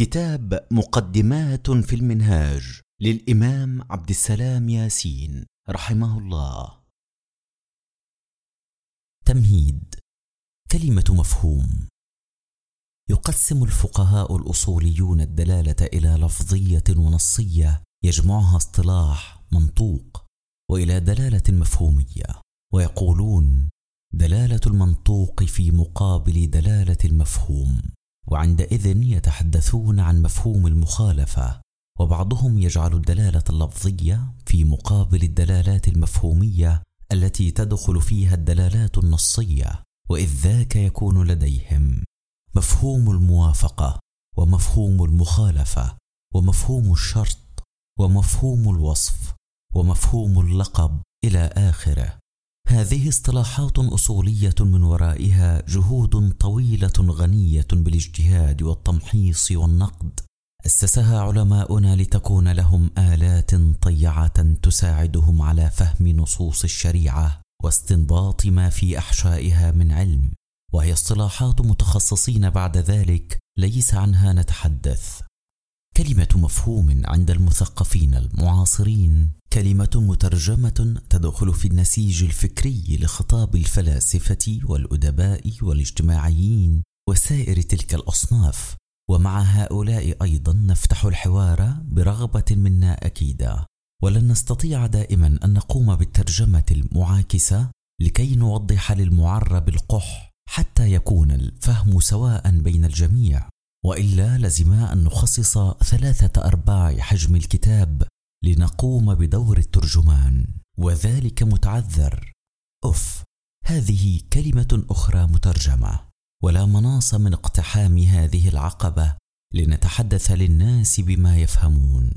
كتاب مقدمات في المنهاج للإمام عبد السلام ياسين رحمه الله. تمهيد. كلمة مفهوم. يقسم الفقهاء الأصوليون الدلالة إلى لفظية ونصية يجمعها اصطلاح منطوق وإلى دلالة مفهومية ويقولون دلالة المنطوق في مقابل دلالة المفهوم. وعندئذ يتحدثون عن مفهوم المخالفة وبعضهم يجعل الدلالة اللفظية في مقابل الدلالات المفهومية التي تدخل فيها الدلالات النصية وإذ ذاك يكون لديهم. مفهوم الموافقة ومفهوم المخالفة ومفهوم الشرط ومفهوم الوصف ومفهوم اللقب إلى آخره. هذه اصطلاحات أصولية من ورائها جهود طويلة غنية بالاجتهاد والتمحيص والنقد. أسسها علماؤنا لتكون لهم آلات طيعة تساعدهم على فهم نصوص الشريعة واستنباط ما في أحشائها من علم. وهي اصطلاحات متخصصين بعد ذلك ليس عنها نتحدث. كلمة مفهوم عند المثقفين المعاصرين. كلمة مترجمة تدخل في النسيج الفكري لخطاب الفلاسفة والأدباء والاجتماعيين وسائر تلك الأصناف. ومع هؤلاء أيضا نفتح الحوار برغبة منا أكيدا. ولن نستطيع دائما أن نقوم بالترجمة المعاكسة لكي نوضح للمعرب القح حتى يكون الفهم سواء بين الجميع. وإلا لزم أن نخصص ثلاثة أرباع حجم الكتاب لنقوم بدور الترجمان. وذلك متعذر. اف هذه كلمة أخرى مترجمة. ولا مناص من اقتحام هذه العقبة لنتحدث للناس بما يفهمون.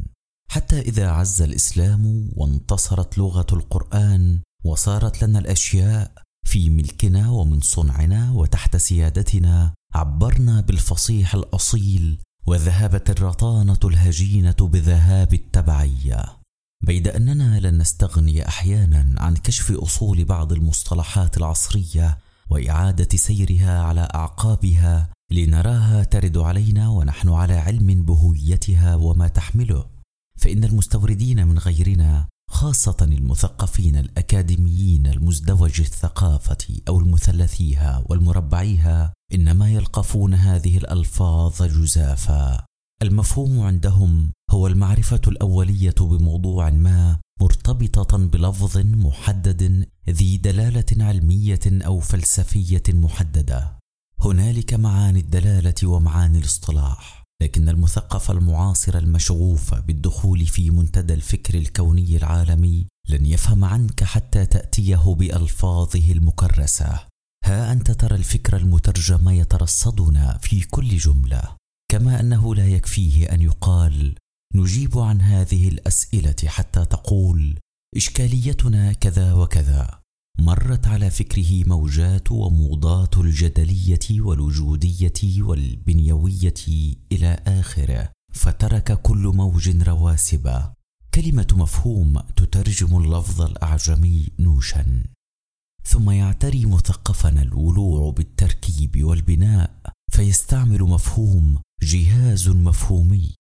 حتى إذا عز الإسلام وانتصرت لغة القرآن وصارت لنا الأشياء في ملكنا ومن صنعنا وتحت سيادتنا عبرنا بالفصيح الأصيل وذهبت الرطانة الهجينة بذهاب التبعية. بيد أننا لن نستغني أحيانا عن كشف أصول بعض المصطلحات العصرية وإعادة سيرها على أعقابها لنراها ترد علينا ونحن على علم بهويتها وما تحمله. فإن المستوردين من غيرنا خاصة المثقفين الأكاديميين المزدوج الثقافة أو المثلثيها والمربعيها إنما يلقفون هذه الألفاظ جزافا. المفهوم عندهم هو المعرفة الأولية بموضوع ما مرتبطة بلفظ محدد ذي دلالة علمية أو فلسفية محددة. هنالك معاني الدلالة ومعاني الاصطلاح لكن المثقف المعاصر المشغوف بالدخول في منتدى الفكر الكوني العالمي لن يفهم عنك حتى تأتيه بألفاظه المكرسة. ها أنت ترى الفكر المترجم يترصدنا في كل جملة كما أنه لا يكفيه أن يقال نجيب عن هذه الأسئلة حتى تقول إشكاليتنا كذا وكذا. مرت على فكره موجات وموضات الجدلية والوجودية والبنيوية إلى آخره فترك كل موج رواسب. كلمة مفهوم تترجم اللفظ الأعجمي نوشا. ثم يعتري مثقفنا الولوع بالتركيب والبناء فيستعمل مفهوم جهاز مفهومي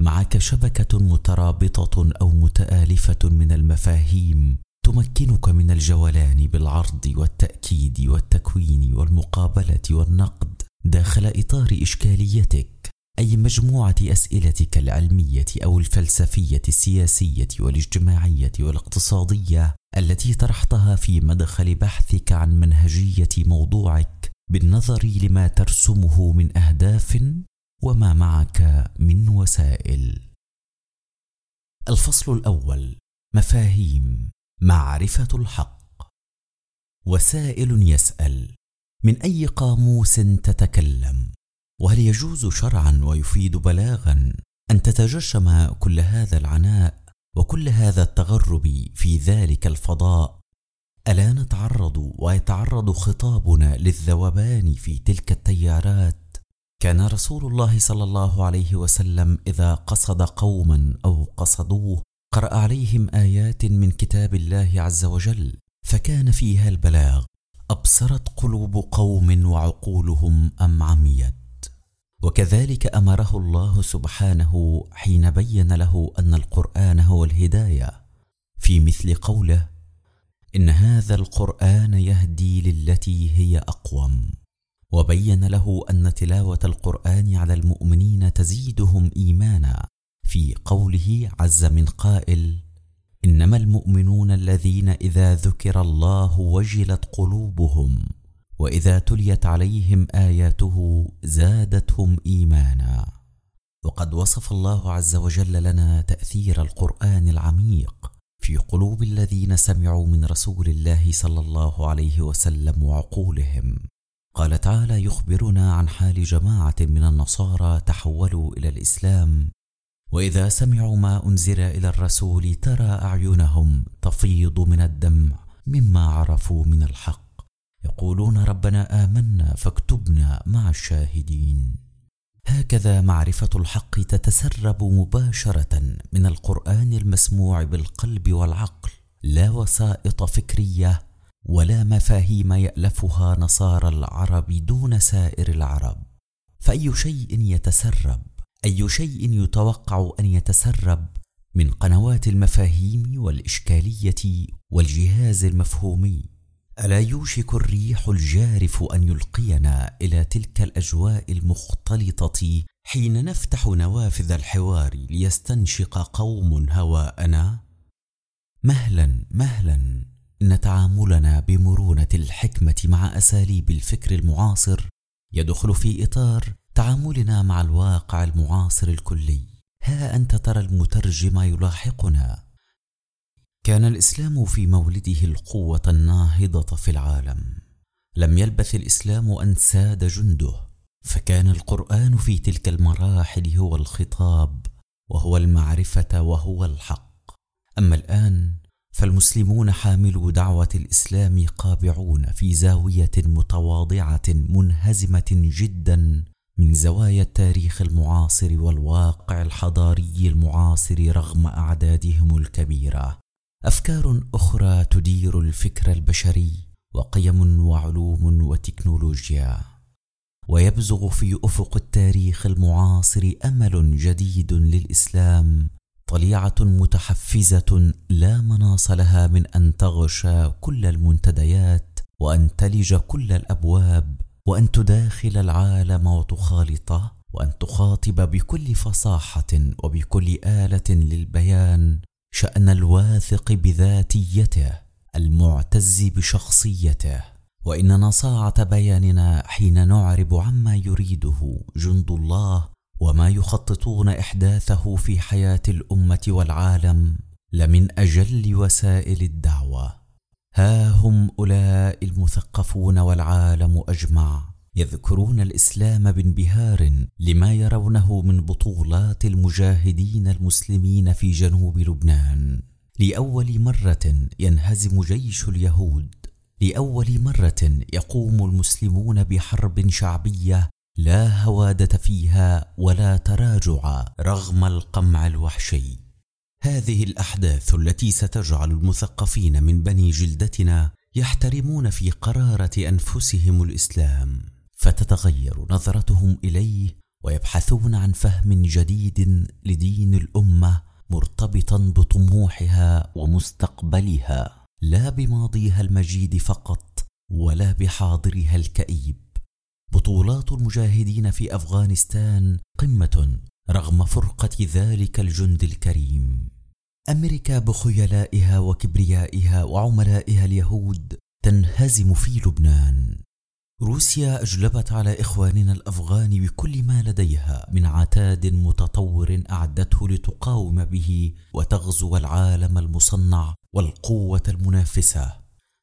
معك شبكة مترابطة أو متآلفة من المفاهيم تمكنك من الجولان بالعرض والتأكيد والتكوين والمقابلة والنقد داخل إطار إشكاليتك أي مجموعة أسئلتك العلمية أو الفلسفية السياسية والاجتماعية والاقتصادية. التي طرحتها في مدخل بحثك عن منهجية موضوعك بالنظر لما ترسمه من أهداف وما معك من وسائل. الفصل الأول مفاهيم معرفة الحق. وسائل يسأل من أي قاموس تتكلم؟ وهل يجوز شرعا ويفيد بلاغا أن تتجشم كل هذا العناء وكل هذا التغرب في ذلك الفضاء. ألا نتعرض ويتعرض خطابنا للذوبان في تلك التيارات؟ كان رسول الله صلى الله عليه وسلم إذا قصد قوما أو قصدوه قرأ عليهم آيات من كتاب الله عز وجل فكان فيها البلاغ أبصرت قلوب قوم وعقولهم أم عميت؟ وكذلك أمره الله سبحانه حين بين له أن القرآن هو الهداية. في مثل قوله إن هذا القرآن يهدي للتي هي أقوم. وبين له أن تلاوة القرآن على المؤمنين تزيدهم إيمانا. في قوله عز من قائل إنما المؤمنون الذين إذا ذكر الله وجلت قلوبهم. وإذا تليت عليهم آياته زادتهم إيمانا. وقد وصف الله عز وجل لنا تأثير القرآن العميق في قلوب الذين سمعوا من رسول الله صلى الله عليه وسلم وعقولهم. قال تعالى يخبرنا عن حال جماعة من النصارى تحولوا إلى الإسلام. وإذا سمعوا ما أنزل إلى الرسول ترى أعينهم تفيض من الدمع مما عرفوا من الحق. يقولون ربنا آمنا فاكتبنا مع الشاهدين. هكذا معرفة الحق تتسرب مباشرة من القرآن المسموع بالقلب والعقل. لا وسائط فكرية ولا مفاهيم يألفها نصارى العرب دون سائر العرب. فأي شيء يتسرب أي شيء يتوقع أن يتسرب من قنوات المفاهيم والإشكالية والجهاز المفهومي. ألا يوشك الريح الجارف أن يلقينا إلى تلك الأجواء المختلطة حين نفتح نوافذ الحوار ليستنشق قوم هواءنا؟ مهلا مهلا ان تعاملنا بمرونة الحكمة مع أساليب الفكر المعاصر يدخل في إطار تعاملنا مع الواقع المعاصر الكلي. ها أنت ترى المترجم يلاحقنا. كان الإسلام في مولده القوة الناهضة في العالم. لم يلبث الإسلام أن ساد جنده فكان القرآن في تلك المراحل هو الخطاب وهو المعرفة وهو الحق. أما الآن فالمسلمون حاملو دعوة الإسلام قابعون في زاوية متواضعة منهزمة جدا من زوايا التاريخ المعاصر والواقع الحضاري المعاصر رغم أعدادهم الكبيرة. أفكار أخرى تدير الفكر البشري وقيم وعلوم وتكنولوجيا. ويبزغ في أفق التاريخ المعاصر أمل جديد للإسلام طليعة متحفزة لا مناص لها من أن تغشى كل المنتديات وأن تلج كل الأبواب وأن تداخل العالم وتخالطه وأن تخاطب بكل فصاحة وبكل آلة للبيان شأن الواثق بذاتيته المعتز بشخصيته. وإن نصاعة بياننا حين نعرب عما يريده جند الله وما يخططون إحداثه في حياة الأمة والعالم لمن أجل وسائل الدعوة. ها هم أولئك المثقفون والعالم أجمع. يذكرون الإسلام بانبهار لما يرونه من بطولات المجاهدين المسلمين في جنوب لبنان. لأول مرة ينهزم جيش اليهود. لأول مرة يقوم المسلمون بحرب شعبية لا هوادة فيها ولا تراجع رغم القمع الوحشي. هذه الأحداث التي ستجعل المثقفين من بني جلدتنا يحترمون في قرارة أنفسهم الإسلام. فتتغير نظرتهم إليه ويبحثون عن فهم جديد لدين الأمة مرتبطا بطموحها ومستقبلها لا بماضيها المجيد فقط ولا بحاضرها الكئيب. بطولات المجاهدين في أفغانستان قمة رغم فرقة ذلك الجند الكريم. أمريكا بخيلائها وكبريائها وعملائها اليهود تنهزم في لبنان. روسيا أجلبت على إخواننا الأفغان بكل ما لديها من عتاد متطور أعدته لتقاوم به وتغزو العالم المصنع والقوة المنافسة.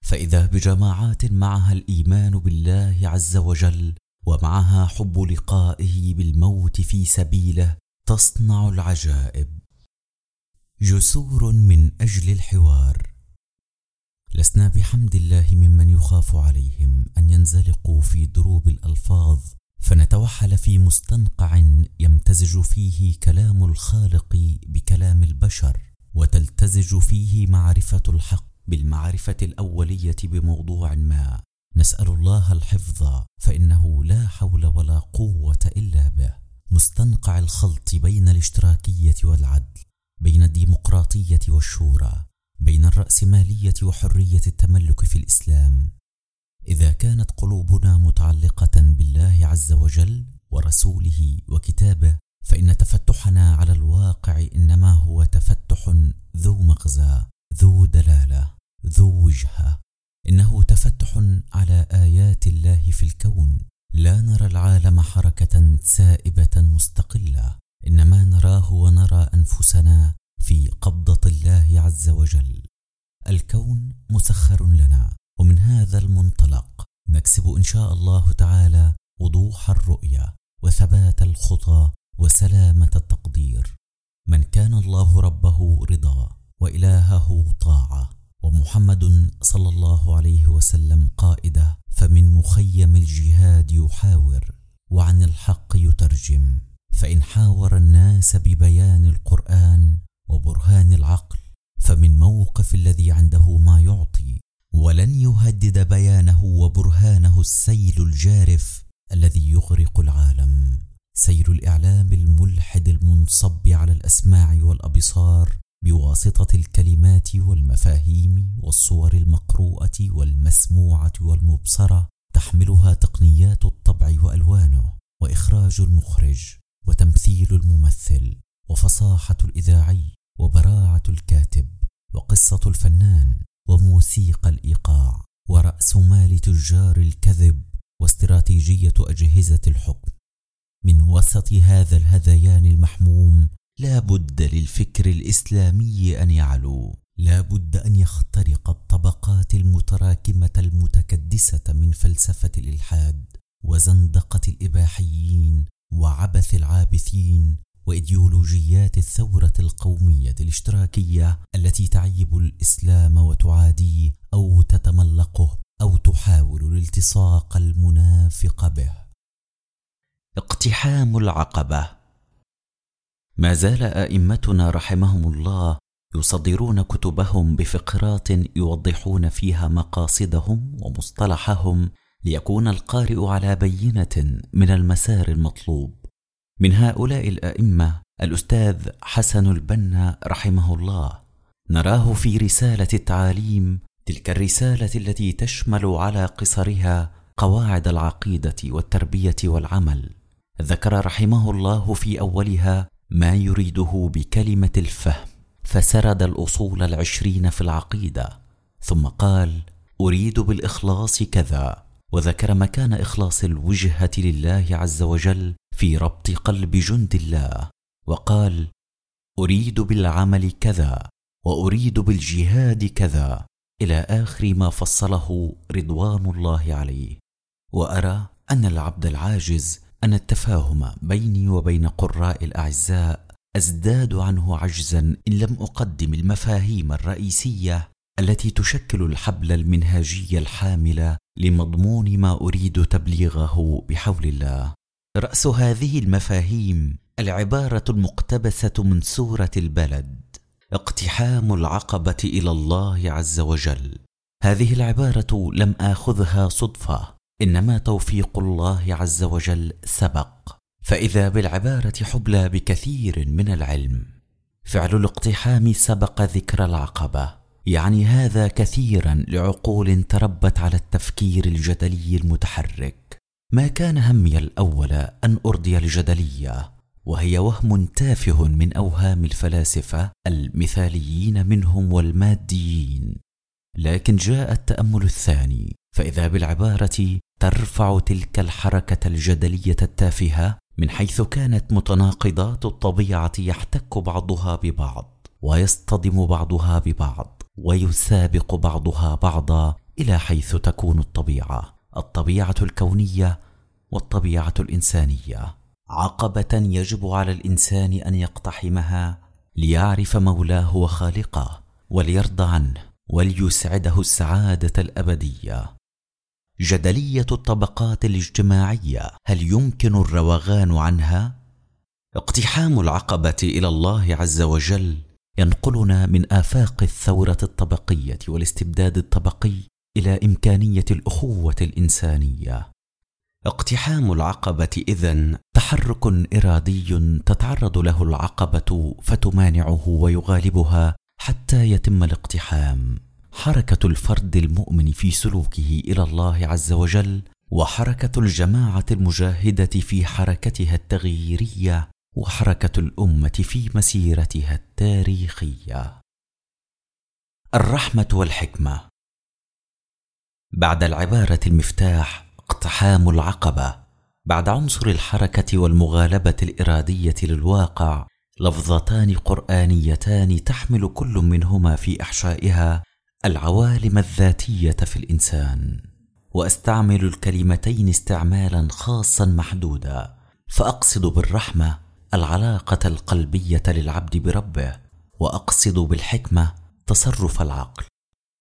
فإذا بجماعات معها الإيمان بالله عز وجل ومعها حب لقائه بالموت في سبيله تصنع العجائب. جسور من أجل الحوار. لسنا بحمد الله ممن يخاف عليهم أن ينزلقوا في دروب الألفاظ فنتوحل في مستنقع يمتزج فيه كلام الخالق بكلام البشر وتلتزج فيه معرفة الحق بالمعرفة الأولية بموضوع ما. نسأل الله الحفظ فإنه لا حول ولا قوة إلا به. مستنقع الخلط بين الاشتراكية والعدل بين الديمقراطية والشورى. بين الراسماليه وحرية التملك في الإسلام. إذا كانت قلوبنا متعلقة بالله عز وجل ورسوله وكتابه فإن تفتحنا على الواقع إنما هو تفتح ذو مغزى ذو دلالة ذو وجهة. إنه تفتح على آيات الله في الكون. لا نرى العالم حركة سائبة مستقلة. إنما نراه ونرى أنفسنا في قبضة الله عز وجل. الكون مسخر لنا ومن هذا المنطلق نكسب إن شاء الله تعالى وضوح الرؤيه وثبات الخطى وسلامة التقدير. من كان الله ربه رضا وإلهه طاعة ومحمد صلى الله عليه وسلم قائدة فمن مخيم الجهاد يحاور وعن الحق يترجم. فإن حاور الناس ببيان القرآن وبرهان العقل. فمن موقف الذي عنده ما يعطي ولن يهدد بيانه وبرهانه السيل الجارف الذي يغرق العالم. سيل الإعلام الملحد المنصب على الأسماع والأبصار بواسطة الكلمات والمفاهيم والصور المقروءة والمسموعة والمبصرة تحملها تقنيات الطبع وألوانه وإخراج المخرج وتمثيل الممثل. وفصاحة الإذاعي وبراعة الكاتب وقصة الفنان وموسيقى الإيقاع ورأس مال تجار الكذب واستراتيجية أجهزة الحكم. من وسط هذا الهذيان المحموم لا بد للفكر الإسلامي أن يعلو. لا بد أن يخترق الطبقات المتراكمة المتكدسة من فلسفة الإلحاد وزندقة الإباحيين وعبث العابثين وإيديولوجيات الثورة القومية الاشتراكية التي تعيب الإسلام وتعاديه أو تتملقه أو تحاول الالتصاق المنافق به. اقتحام العقبة. ما زال أئمتنا رحمهم الله يصدرون كتبهم بفقرات يوضحون فيها مقاصدهم ومصطلحهم ليكون القارئ على بينة من المسار المطلوب. من هؤلاء الأئمة الأستاذ حسن البنا رحمه الله. نراه في رسالة التعاليم تلك الرسالة التي تشمل على قصرها قواعد العقيدة والتربية والعمل. ذكر رحمه الله في أولها ما يريده بكلمة الفهم فسرد الأصول العشرين في العقيدة. ثم قال أريد بالإخلاص كذا. وذكر مكان إخلاص الوجهة لله عز وجل في ربط قلب جند الله وقال أريد بالعمل كذا وأريد بالجهاد كذا إلى آخر ما فصله رضوان الله عليه. وأرى أن العبد العاجز أن التفاهم بيني وبين قراء الأعزاء أزداد عنه عجزا إن لم أقدم المفاهيم الرئيسية التي تشكل الحبل المنهاجي الحامل لمضمون ما أريد تبليغه بحول الله. رأس هذه المفاهيم العبارة المقتبسة من سورة البلد اقتحام العقبة إلى الله عز وجل. هذه العبارة لم آخذها صدفة إنما توفيق الله عز وجل سبق. فإذا بالعبارة حبلى بكثير من العلم. فعل الاقتحام سبق ذكر العقبة يعني هذا كثيرا لعقول تربت على التفكير الجدلي المتحرك. ما كان همي الأول أن أرضي الجدلية وهي وهم تافه من أوهام الفلاسفة المثاليين منهم والماديين. لكن جاء التأمل الثاني فإذا بالعبارة ترفع تلك الحركة الجدلية التافهة من حيث كانت متناقضات الطبيعة يحتك بعضها ببعض ويصطدم بعضها ببعض ويسابق بعضها بعضا إلى حيث تكون الطبيعة. الطبيعة الكونية والطبيعة الإنسانية. عقبة يجب على الإنسان أن يقتحمها ليعرف مولاه وخالقه وليرضى عنه وليسعده السعادة الأبدية. جدلية الطبقات الاجتماعية هل يمكن الروغان عنها؟ اقتحام العقبة إلى الله عز وجل ينقلنا من آفاق الثورة الطبقية والاستبداد الطبقي إلى إمكانية الأخوة الإنسانية. اقتحام العقبة إذن تحرك إرادي تتعرض له العقبة فتمانعه ويغالبها حتى يتم الاقتحام. حركة الفرد المؤمن في سلوكه إلى الله عز وجل وحركة الجماعة المجاهدة في حركتها التغييرية وحركة الأمة في مسيرتها التاريخية. الرحمة والحكمة. بعد العبارة المفتاح اقتحام العقبة بعد عنصر الحركة والمغالبة الإرادية للواقع لفظتان قرآنيتان تحمل كل منهما في إحشائها العوالم الذاتية في الإنسان. وأستعمل الكلمتين استعمالا خاصا محدودا فأقصد بالرحمة العلاقة القلبية للعبد بربه وأقصد بالحكمة تصرف العقل.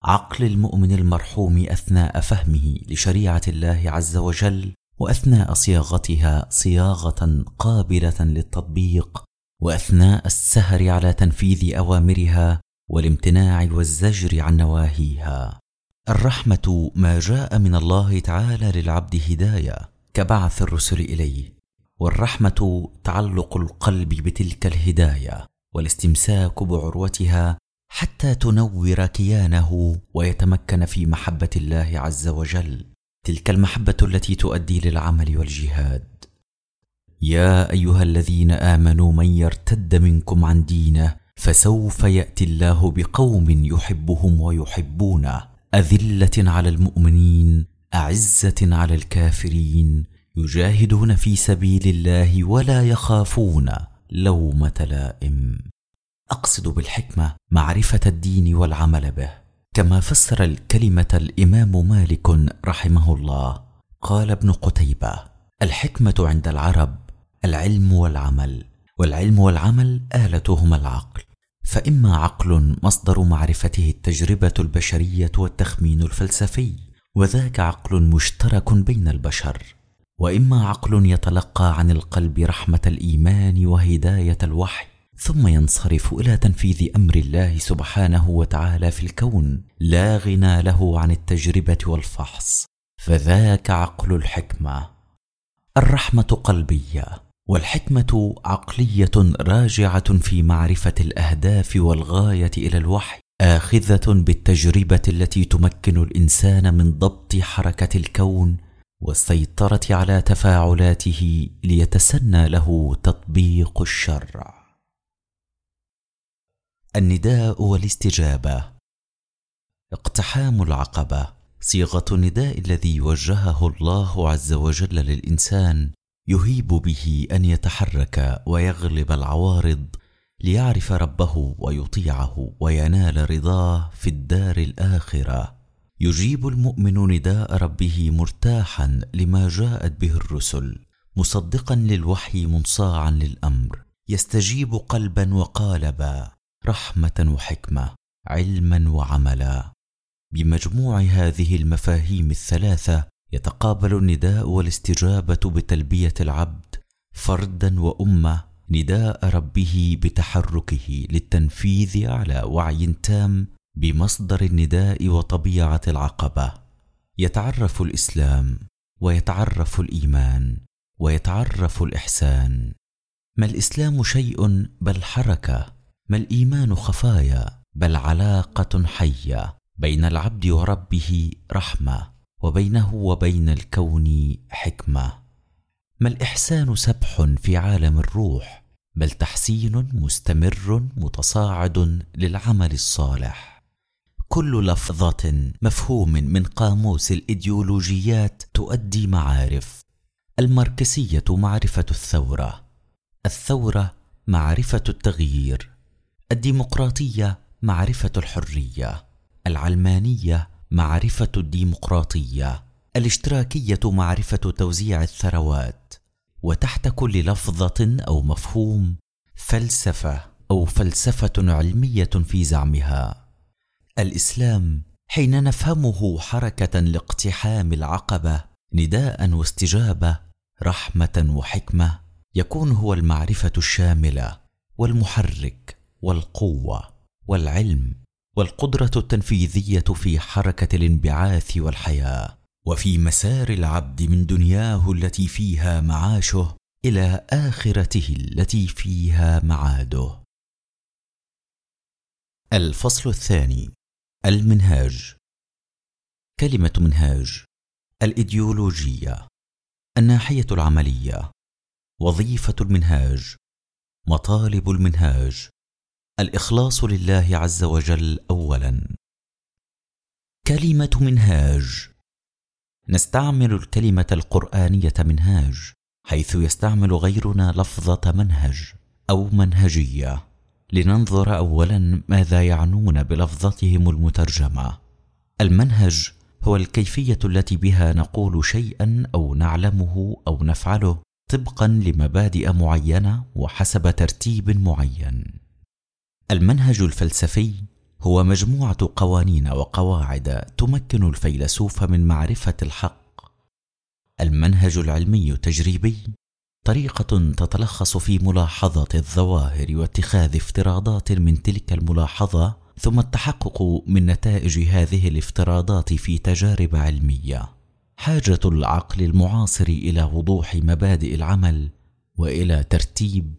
عقل المؤمن المرحوم أثناء فهمه لشريعة الله عز وجل وأثناء صياغتها صياغة قابلة للتطبيق وأثناء السهر على تنفيذ أوامرها والامتناع والزجر عن نواهيها. الرحمة ما جاء من الله تعالى للعبد هداية كبعث الرسل إليه والرحمة تعلق القلب بتلك الهداية والاستمساك بعروتها حتى تنور كيانه ويتمكن في محبة الله عز وجل. تلك المحبة التي تؤدي للعمل والجهاد. يا أيها الذين آمنوا من يرتد منكم عن دينه فسوف يأتي الله بقوم يحبهم ويحبونه. أذلة على المؤمنين أعزة على الكافرين. يجاهدون في سبيل الله ولا يخافون لومة لائم. أقصد بالحكمة معرفة الدين والعمل به. كما فسر الكلمة الإمام مالك رحمه الله قال ابن قتيبة الحكمة عند العرب العلم والعمل والعلم والعمل آلتهما العقل. فإما عقل مصدر معرفته التجربة البشرية والتخمين الفلسفي وذاك عقل مشترك بين البشر. وإما عقل يتلقى عن القلب رحمة الإيمان وهداية الوحي ثم ينصرف إلى تنفيذ أمر الله سبحانه وتعالى في الكون. لا غنى له عن التجربة والفحص. فذاك عقل الحكمة. الرحمة قلبية والحكمة عقلية راجعة في معرفة الأهداف والغاية إلى الوحي. آخذة بالتجربة التي تمكن الإنسان من ضبط حركة الكون والسيطرة على تفاعلاته ليتسنى له تطبيق الشرع. النداء والاستجابة. اقتحام العقبة. صيغة النداء الذي وجهه الله عز وجل للإنسان يهيب به أن يتحرك ويغلب العوارض ليعرف ربه ويطيعه وينال رضاه في الدار الآخرة. يجيب المؤمن نداء ربه مرتاحا لما جاءت به الرسل مصدقا للوحي منصاعا للأمر. يستجيب قلبا وقالبا. رحمة وحكمة علما وعملا. بمجموع هذه المفاهيم الثلاثة يتقابل النداء والاستجابة بتلبية العبد فردا وأمة نداء ربه بتحركه للتنفيذ على وعي تام بمصدر النداء وطبيعة العقبة. يتعرف الإسلام ويتعرف الإيمان ويتعرف الإحسان. ما الإسلام شيء بل حركة ما الإيمان خفايا بل علاقة حية بين العبد وربه رحمة وبينه وبين الكون حكمة. ما الإحسان سبح في عالم الروح بل تحسين مستمر متصاعد للعمل الصالح. كل لفظة مفهوم من قاموس الإيديولوجيات تؤدي معارف. الماركسية معرفة الثورة الثورة معرفة التغيير. الديمقراطية معرفة الحرية. العلمانية معرفة الديمقراطية. الاشتراكية معرفة توزيع الثروات. وتحت كل لفظة أو مفهوم فلسفة أو فلسفة علمية في زعمها. الإسلام حين نفهمه حركة لاقتحام العقبة نداء واستجابة رحمة وحكمة يكون هو المعرفة الشاملة والمحرك. والقوة والعلم والقدرة التنفيذية في حركة الانبعاث والحياة وفي مسار العبد من دنياه التي فيها معاشه إلى آخرته التي فيها معاده. الفصل الثاني المنهاج. كلمة منهاج الإيديولوجية الناحية العملية وظيفة المنهاج مطالب المنهاج. الإخلاص لله عز وجل اولا. كلمة منهاج. نستعمل الكلمة القرآنية منهاج حيث يستعمل غيرنا لفظة منهج أو منهجية. لننظر اولا ماذا يعنون بلفظتهم المترجمة. المنهج هو الكيفية التي بها نقول شيئا أو نعلمه أو نفعله طبقا لمبادئ معينة وحسب ترتيب معين. المنهج الفلسفي هو مجموعة قوانين وقواعد تمكن الفيلسوف من معرفة الحق. المنهج العلمي التجريبي طريقة تتلخص في ملاحظة الظواهر واتخاذ افتراضات من تلك الملاحظة ثم التحقق من نتائج هذه الافتراضات في تجارب علمية. حاجة العقل المعاصر إلى وضوح مبادئ العمل وإلى ترتيب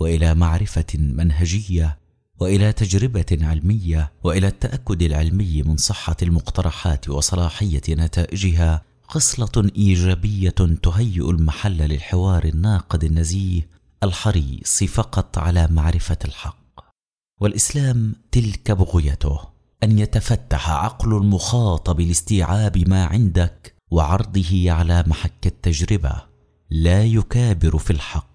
وإلى معرفة منهجية وإلى تجربة علمية وإلى التأكد العلمي من صحة المقترحات وصلاحية نتائجها خصلة إيجابية تهيئ المحل للحوار الناقد النزيه الحريص فقط على معرفة الحق. والإسلام تلك بغيته أن يتفتح عقل المخاطب لاستيعاب ما عندك وعرضه على محك التجربة لا يكابر في الحق.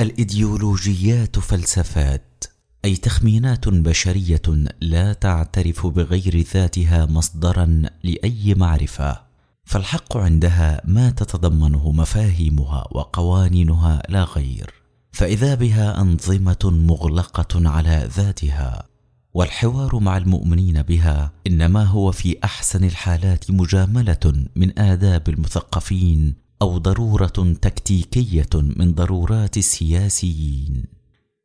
الإيديولوجيات فلسفات أي تخمينات بشرية لا تعترف بغير ذاتها مصدرا لأي معرفة فالحق عندها ما تتضمنه مفاهيمها وقوانينها لا غير فإذا بها أنظمة مغلقة على ذاتها والحوار مع المؤمنين بها إنما هو في أحسن الحالات مجاملة من آداب المثقفين أو ضرورة تكتيكية من ضرورات السياسيين.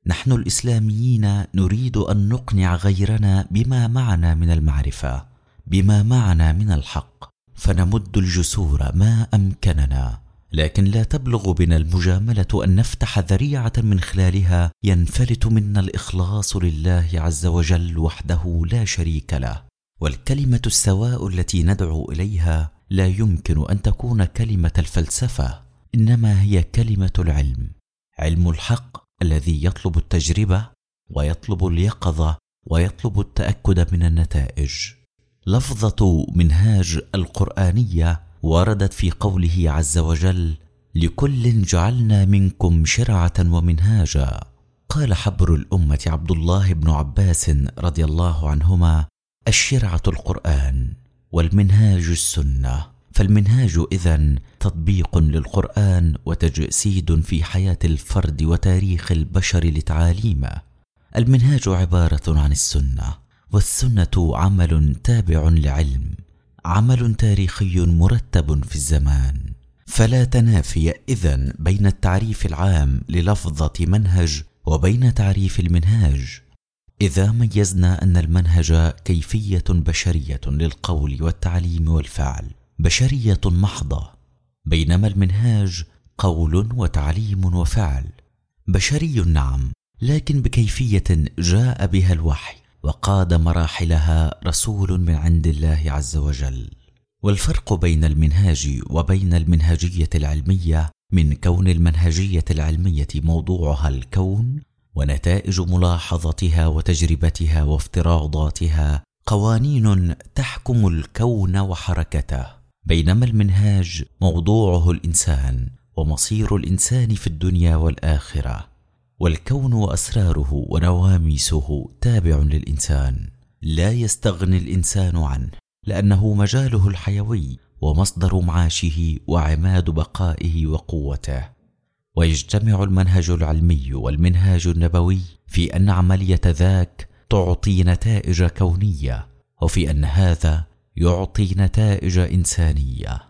نحن الإسلاميين نريد أن نقنع غيرنا بما معنا من المعرفة بما معنا من الحق. فنمد الجسور ما أمكننا. لكن لا تبلغ بنا المجاملة أن نفتح ذريعة من خلالها ينفلت منا الإخلاص لله عز وجل وحده لا شريك له. والكلمة السواء التي ندعو إليها لا يمكن أن تكون كلمة الفلسفة إنما هي كلمة العلم. علم الحق الذي يطلب التجربة ويطلب اليقظة ويطلب التأكد من النتائج. لفظة منهاج القرآنية وردت في قوله عز وجل لكل جعلنا منكم شرعة ومنهاجا. قال حبر الأمة عبد الله بن عباس رضي الله عنهما الشرعة القرآن والمنهاج السنة. فالمنهاج إذن تطبيق للقرآن وتجسيد في حياة الفرد وتاريخ البشر لتعاليمه. المنهاج عبارة عن السنة والسنة عمل تابع لعلم عمل تاريخي مرتب في الزمان. فلا تنافي إذن بين التعريف العام للفظة منهج وبين تعريف المنهاج. إذا ميزنا أن المنهج كيفية بشرية للقول والتعليم والفعل بشرية محضة. بينما المنهاج قول وتعليم وفعل. بشري نعم لكن بكيفية جاء بها الوحي وقاد مراحلها رسول من عند الله عز وجل. والفرق بين المنهاج وبين المنهجية العلمية من كون المنهجية العلمية موضوعها الكون ونتائج ملاحظتها وتجربتها وافتراضاتها قوانين تحكم الكون وحركته. بينما المنهاج موضوعه الإنسان ومصير الإنسان في الدنيا والآخرة والكون وأسراره ونواميسه تابع للإنسان لا يستغني الإنسان عنه لأنه مجاله الحيوي ومصدر معاشه وعماد بقائه وقوته. ويجتمع المنهج العلمي والمنهاج النبوي في أن عملية ذاك تعطي نتائج كونية وفي أن هذا يعطي نتائج إنسانية.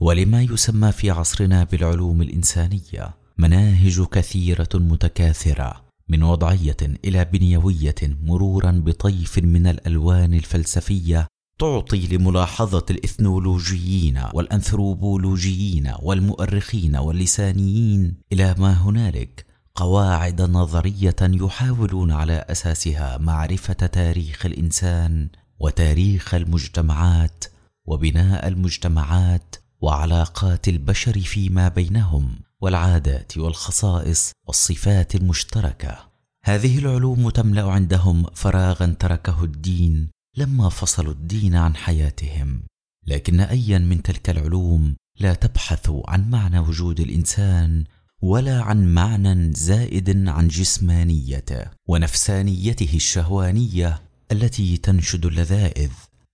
ولما يسمى في عصرنا بالعلوم الإنسانية مناهج كثيرة متكاثرة من وضعية إلى بنيوية مرورا بطيف من الألوان الفلسفية تعطي لملاحظة الإثنولوجيين والأنثروبولوجيين والمؤرخين واللسانيين إلى ما هنالك قواعد نظرية يحاولون على أساسها معرفة تاريخ الإنسان وتاريخ المجتمعات وبناء المجتمعات وعلاقات البشر فيما بينهم والعادات والخصائص والصفات المشتركة. هذه العلوم تملأ عندهم فراغا تركه الدين لما فصلوا الدين عن حياتهم. لكن ايا من تلك العلوم لا تبحث عن معنى وجود الإنسان ولا عن معنى زائد عن جسمانيته ونفسانيته الشهوانية التي تنشد اللذائذ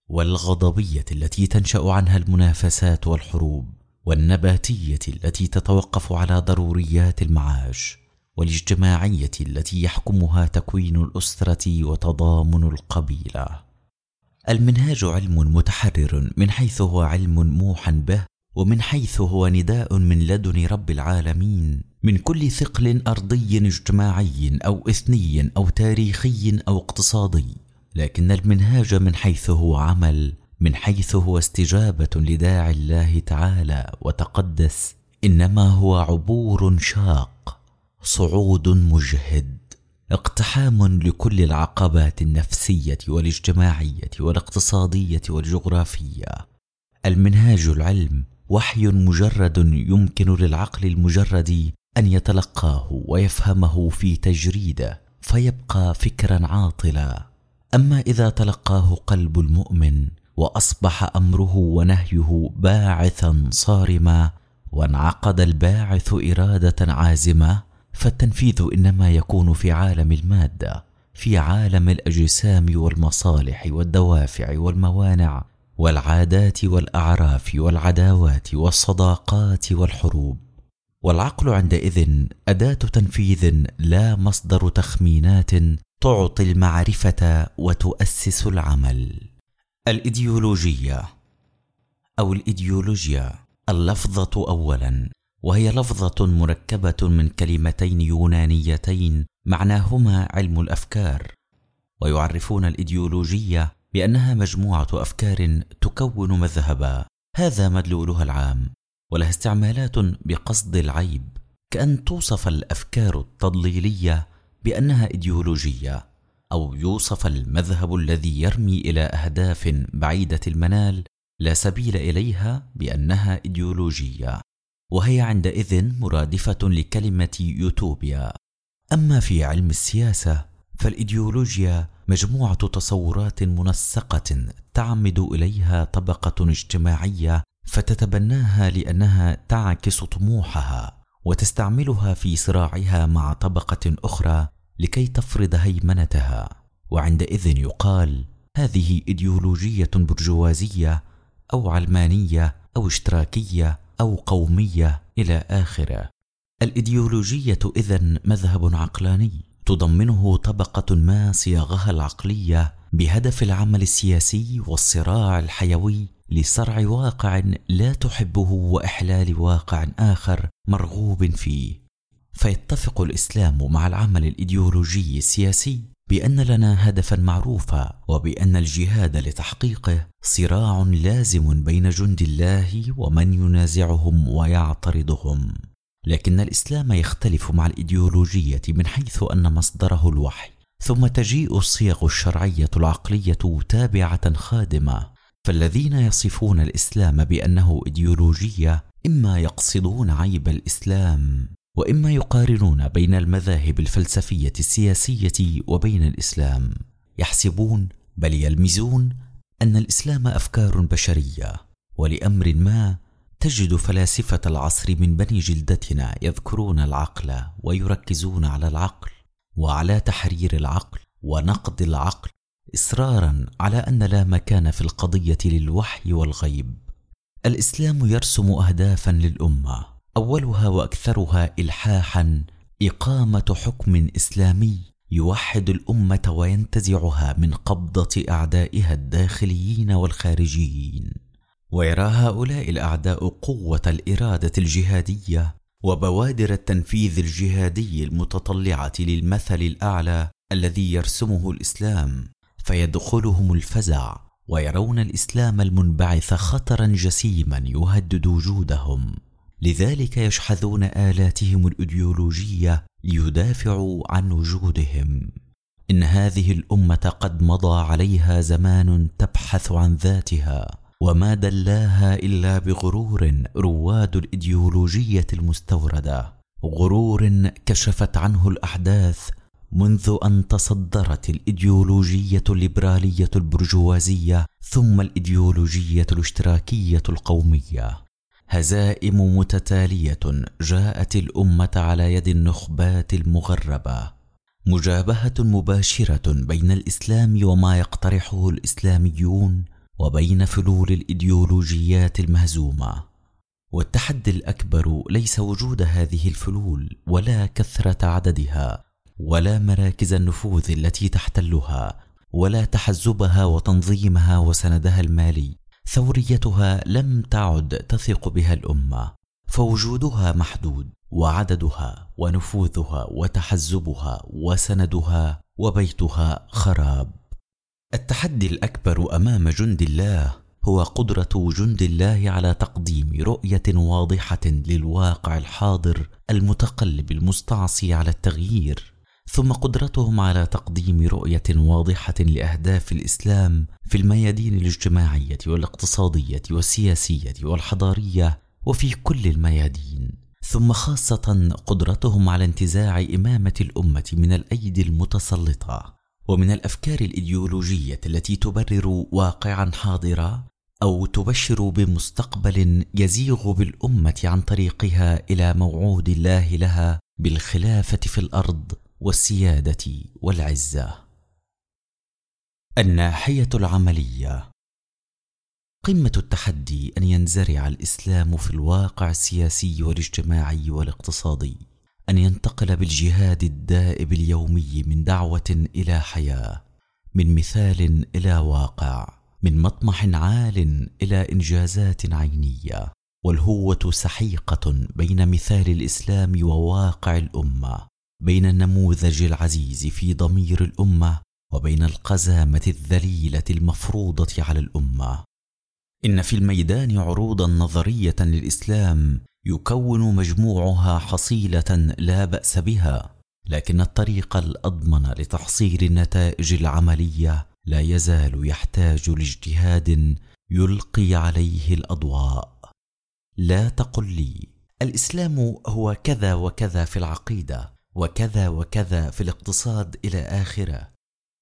والغضبية التي تنشأ عنها المنافسات والحروب والنباتية التي تتوقف على ضروريات المعاش والاجتماعية التي يحكمها تكوين الأسرة وتضامن القبيلة. المنهاج علم متحرر من حيث هو علم موحى به ومن حيث هو نداء من لدن رب العالمين من كل ثقل أرضي اجتماعي أو إثني أو تاريخي أو اقتصادي. لكن المنهاج من حيث هو عمل من حيث هو استجابة لداعي الله تعالى وتقدس إنما هو عبور شاق صعود مجهد اقتحام لكل العقبات النفسية والاجتماعية والاقتصادية والجغرافية. المنهاج العلم وحي مجرد يمكن للعقل المجرد أن يتلقاه ويفهمه في تجريده فيبقى فكرا عاطلا. أما إذا تلقاه قلب المؤمن وأصبح أمره ونهيه باعثا صارما وانعقد الباعث إرادة عازمة فالتنفيذ إنما يكون في عالم المادة في عالم الأجسام والمصالح والدوافع والموانع والعادات والأعراف والعداوات والصداقات والحروب. والعقل عندئذ أداة تنفيذ لا مصدر تخمينات تعطي المعرفة وتؤسس العمل. الإيديولوجية. أو الإيديولوجيا. اللفظة اولا. وهي لفظة مركبة من كلمتين يونانيتين معناهما علم الأفكار. ويعرفون الإيديولوجية بأنها مجموعة أفكار تكون مذهبا. هذا مدلولها العام. ولها استعمالات بقصد العيب. كأن توصف الأفكار التضليلية بأنها ايديولوجيه أو يوصف المذهب الذي يرمي إلى أهداف بعيدة المنال لا سبيل إليها بأنها ايديولوجيه وهي عندئذ مرادفة لكلمة يوتوبيا. أما في علم السياسة فالايديولوجيا مجموعة تصورات منسقة تعمد إليها طبقة اجتماعية فتتبناها لأنها تعكس طموحها وتستعملها في صراعها مع طبقة أخرى لكي تفرض هيمنتها. وعندئذ يقال هذه إيديولوجية برجوازية أو علمانية أو اشتراكية أو قومية إلى آخره. الإيديولوجية إذن مذهب عقلاني تضمنه طبقة ما صياغها العقلية بهدف العمل السياسي والصراع الحيوي لصرع واقع لا تحبه وإحلال واقع آخر مرغوب فيه. فيتفق الإسلام مع العمل الإيديولوجي السياسي بأن لنا هدفا معروفا وبأن الجهاد لتحقيقه صراع لازم بين جند الله ومن ينازعهم ويعترضهم. لكن الإسلام يختلف مع الإيديولوجية من حيث أن مصدره الوحي ثم تجيء الصيغ الشرعية العقلية تابعة خادمة. فالذين يصفون الإسلام بأنه إيديولوجية إما يقصدون عيب الإسلام وإما يقارنون بين المذاهب الفلسفية السياسية وبين الإسلام. يحسبون بل يلمزون أن الإسلام أفكار بشرية ولأمر ما تجد فلاسفة العصر من بني جلدتنا يذكرون العقل ويركزون على العقل وعلى تحرير العقل ونقد العقل إصرارا على أن لا مكان في القضية للوحي والغيب. الإسلام يرسم أهدافا للأمة أولها وأكثرها الحاحا إقامة حكم إسلامي يوحد الأمة وينتزعها من قبضة أعدائها الداخليين والخارجيين ويرى هؤلاء الأعداء قوة الإرادة الجهادية وبوادر التنفيذ الجهادي المتطلعة للمثل الأعلى الذي يرسمه الإسلام فيدخلهم الفزع ويرون الإسلام المنبعث خطرا جسيما يهدد وجودهم. لذلك يشحذون آلاتهم الأيديولوجية ليدافعوا عن وجودهم. إن هذه الأمة قد مضى عليها زمان تبحث عن ذاتها وما دلاها إلا بغرور رواد الإيديولوجية المستوردة. غرور كشفت عنه الأحداث منذ أن تصدرت الإيديولوجية الليبرالية البرجوازية ثم الإيديولوجية الاشتراكية القومية. هزائم متتالية جاءت الأمة على يد النخبات المغربة. مجابهة مباشرة بين الإسلام وما يقترحه الإسلاميون وبين فلول الإيديولوجيات المهزومة. والتحدي الأكبر ليس وجود هذه الفلول ولا كثرة عددها ولا مراكز النفوذ التي تحتلها ولا تحزبها وتنظيمها وسندها المالي. ثوريتها لم تعد تثق بها الأمة فوجودها محدود وعددها ونفوذها وتحزبها وسندها وبيتها خراب. التحدي الأكبر أمام جند الله هو قدرة جند الله على تقديم رؤية واضحة للواقع الحاضر المتقلب المستعصي على التغيير. ثم قدرتهم على تقديم رؤية واضحة لأهداف الإسلام في الميادين الاجتماعية والاقتصادية والسياسية والحضارية وفي كل الميادين. ثم خاصة قدرتهم على انتزاع إمامة الأمة من الأيدي المتسلطة ومن الأفكار الإيديولوجية التي تبرر واقعا حاضرا أو تبشر بمستقبل يزيغ بالأمة عن طريقها إلى موعود الله لها بالخلافة في الأرض والسيادة والعزة. الناحية العملية. قمة التحدي أن ينزرع الإسلام في الواقع السياسي والاجتماعي والاقتصادي. أن ينتقل بالجهاد الدائب اليومي من دعوة إلى حياة. من مثال إلى واقع. من مطمح عال إلى إنجازات عينية. والهوة سحيقة بين مثال الإسلام وواقع الأمة. بين النموذج العزيز في ضمير الأمة وبين القزامة الذليلة المفروضة على الأمة. إن في الميدان عروضا نظرية للإسلام يكون مجموعها حصيلة لا بأس بها لكن الطريق الأضمن لتحصيل النتائج العملية لا يزال يحتاج لاجتهاد يلقي عليه الأضواء. لا تقل لي الإسلام هو كذا وكذا في العقيدة وكذا وكذا في الاقتصاد إلى آخرة.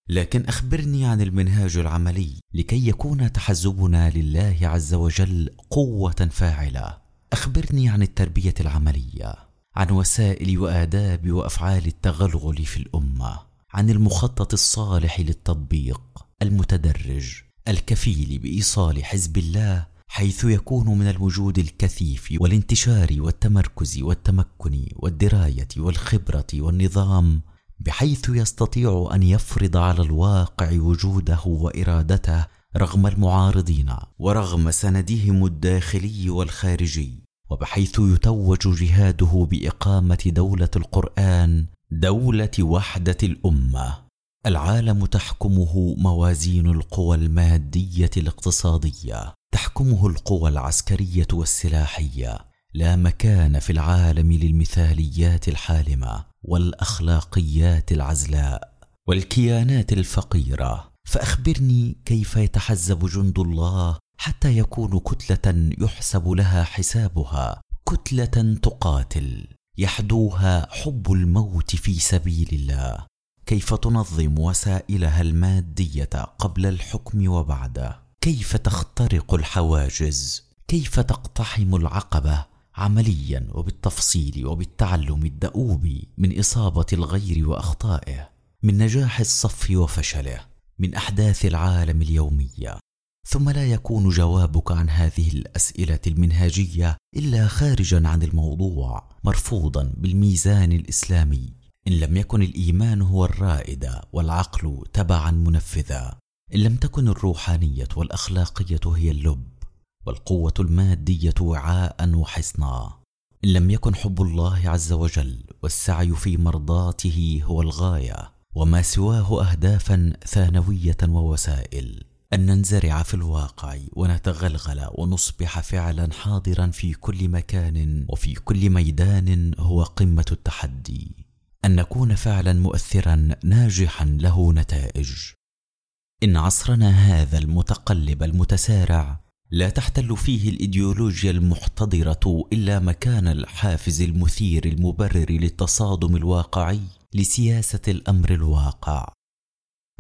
لكن أخبرني عن المنهاج العملي لكي يكون تحزبنا لله عز وجل قوة فاعلة. أخبرني عن التربية العملية عن وسائل وآداب وأفعال التغلغل في الأمة عن المخطط الصالح للتطبيق المتدرج الكفيل بإيصال حزب الله حيث يكون من الوجود الكثيف والانتشار والتمركز والتمكن والدراية والخبرة والنظام بحيث يستطيع أن يفرض على الواقع وجوده وإرادته رغم المعارضين ورغم سندهم الداخلي والخارجي وبحيث يتوج جهاده بإقامة دولة القرآن دولة وحدة الأمة. العالم تحكمه موازين القوى المادية الاقتصادية. تحكمه القوى العسكرية والسلاحية. لا مكان في العالم للمثاليات الحالمة والأخلاقيات العزلاء والكيانات الفقيرة. فأخبرني كيف يتحزب جند الله حتى يكونوا كتلة يحسب لها حسابها كتلة تقاتل يحدوها حب الموت في سبيل الله. كيف تنظم وسائلها المادية قبل الحكم وبعده؟ كيف تخترق الحواجز؟ كيف تقتحم العقبة؟ عمليا وبالتفصيل وبالتعلم الدؤوب من إصابة الغير وأخطائه من نجاح الصف وفشله من أحداث العالم اليومية. ثم لا يكون جوابك عن هذه الأسئلة المنهاجية إلا خارجا عن الموضوع مرفوضا بالميزان الإسلامي. إن لم يكن الإيمان هو الرائد والعقل تبعا منفذا. إن لم تكن الروحانية والأخلاقية هي اللب والقوة المادية وعاء وحصنا. إن لم يكن حب الله عز وجل والسعي في مرضاته هو الغاية وما سواه اهدافا ثانوية ووسائل. أن ننزرع في الواقع ونتغلغل ونصبح فعلا حاضرا في كل مكان وفي كل ميدان هو قمة التحدي. أن نكون فعلا مؤثرا ناجحا له نتائج. إن عصرنا هذا المتقلب المتسارع لا تحتل فيه الإيديولوجيا المحتضرة إلا مكان الحافز المثير المبرر للتصادم الواقعي لسياسة الأمر الواقع.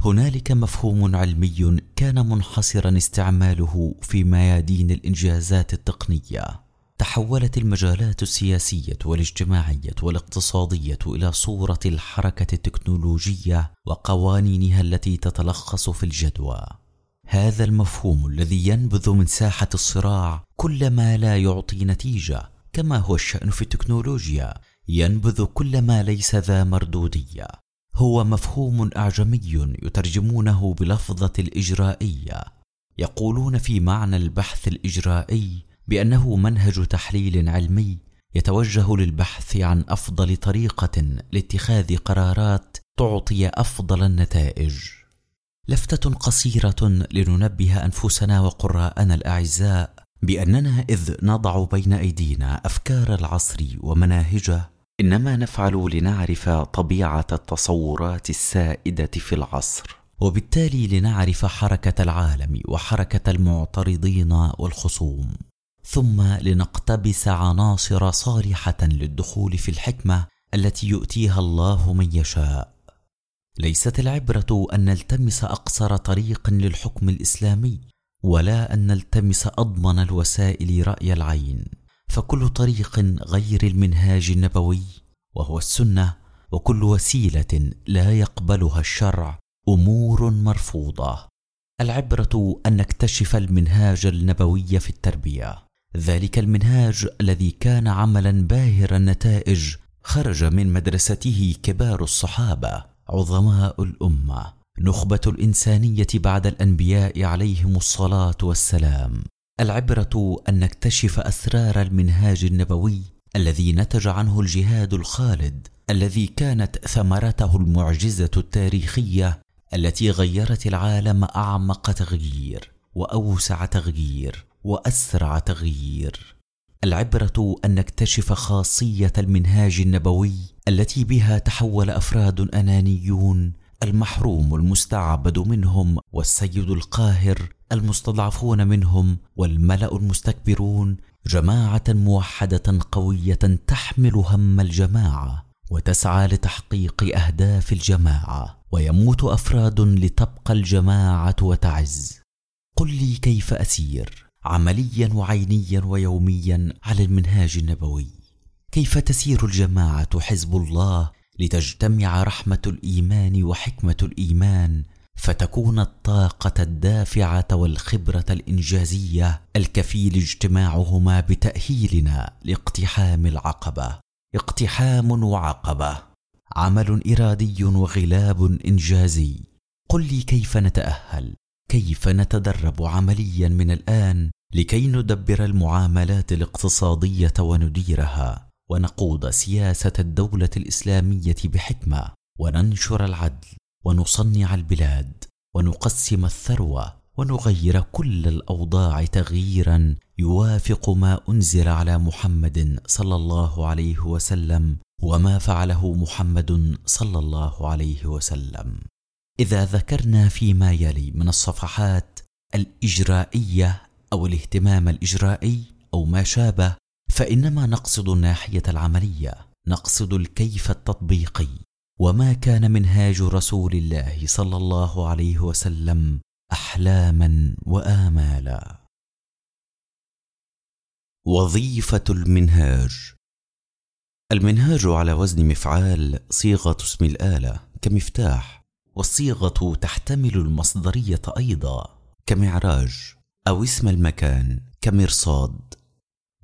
هنالك مفهوم علمي كان منحصرا استعماله في ميادين الإنجازات التقنية. تحولت المجالات السياسية والاجتماعية والاقتصادية إلى صورة الحركة التكنولوجية وقوانينها التي تتلخص في الجدوى. هذا المفهوم الذي ينبذ من ساحة الصراع كل ما لا يعطي نتيجة كما هو الشأن في التكنولوجيا. ينبذ كل ما ليس ذا مردودية. هو مفهوم أعجمي يترجمونه بلفظة الإجرائية. يقولون في معنى البحث الإجرائي بأنه منهج تحليل علمي يتوجه للبحث عن أفضل طريقة لاتخاذ قرارات تعطي أفضل النتائج. لفتة قصيرة لننبه أنفسنا وقراءنا الأعزاء بأننا إذ نضع بين أيدينا أفكار العصر ومناهجه إنما نفعل لنعرف طبيعة التصورات السائدة في العصر وبالتالي لنعرف حركة العالم وحركة المعترضين والخصوم. ثم لنقتبس عناصر صالحه للدخول في الحكمة التي يؤتيها الله من يشاء. ليست العبرة أن نلتمس أقصر طريق للحكم الإسلامي ولا أن نلتمس أضمن الوسائل رأي العين. فكل طريق غير المنهاج النبوي وهو السنة وكل وسيلة لا يقبلها الشرع أمور مرفوضة. العبرة أن نكتشف المنهاج النبوي في التربية. ذلك المنهاج الذي كان عملا باهر النتائج خرج من مدرسته كبار الصحابة عظماء الأمة نخبة الإنسانية بعد الأنبياء عليهم الصلاة والسلام. العبرة أن نكتشف أسرار المنهاج النبوي الذي نتج عنه الجهاد الخالد الذي كانت ثمرته المعجزة التاريخية التي غيرت العالم أعمق تغيير. وأوسع تغيير وأسرع تغيير. العبرة أن نكتشف خاصية المنهاج النبوي التي بها تحول أفراد أنانيون المحروم المستعبد منهم والسيد القاهر المستضعفون منهم والملأ المستكبرون جماعة موحدة قوية تحمل هم الجماعة وتسعى لتحقيق أهداف الجماعة ويموت أفراد لتبقى الجماعة وتعز. قل لي كيف أسير عمليا وعينيا ويوميا على المنهاج النبوي. كيف تسير الجماعة حزب الله لتجتمع رحمة الإيمان وحكمة الإيمان فتكون الطاقة الدافعة والخبرة الإنجازية الكفيل اجتماعهما بتأهيلنا لاقتحام العقبة. اقتحام وعقبة. عمل إرادي وغلاب إنجازي. قل لي كيف نتأهل؟ كيف نتدرب عمليا من الآن لكي ندبر المعاملات الاقتصادية ونديرها ونقود سياسة الدولة الإسلامية بحكمة وننشر العدل ونصنع البلاد ونقسم الثروة ونغير كل الأوضاع تغييرا يوافق ما أنزل على محمد صلى الله عليه وسلم وما فعله محمد صلى الله عليه وسلم. إذا ذكرنا فيما يلي من الصفحات الإجرائية أو الاهتمام الإجرائي أو ما شابه فإنما نقصد الناحية العملية نقصد الكيف التطبيقي وما كان منهاج رسول الله صلى الله عليه وسلم أحلاما وآمالا. وظيفة المنهاج. المنهاج على وزن مفعال صيغة اسم الآلة كمفتاح والصيغه تحتمل المصدرية أيضا كمعراج أو اسم المكان كمرصاد.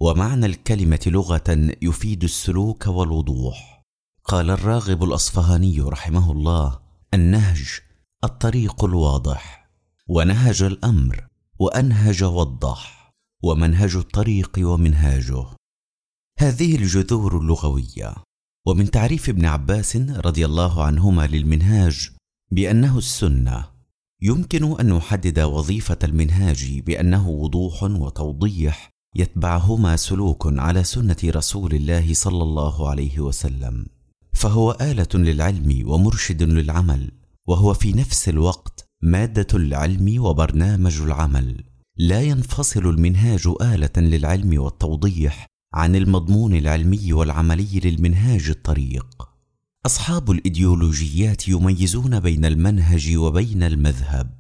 ومعنى الكلمة لغة يفيد السلوك والوضوح. قال الراغب الأصفهاني رحمه الله النهج الطريق الواضح ونهج الأمر وأنهج وضح ومنهج الطريق ومنهاجه. هذه الجذور اللغوية. ومن تعريف ابن عباس رضي الله عنهما للمنهاج بأنه السنة. يمكن أن نحدد وظيفة المنهاج بأنه وضوح وتوضيح يتبعهما سلوك على سنة رسول الله صلى الله عليه وسلم. فهو آلة للعلم ومرشد للعمل وهو في نفس الوقت مادة العلم وبرنامج العمل. لا ينفصل المنهاج آلة للعلم والتوضيح عن المضمون العلمي والعملي للمنهاج الطريق. أصحاب الإيديولوجيات يميزون بين المنهج وبين المذهب.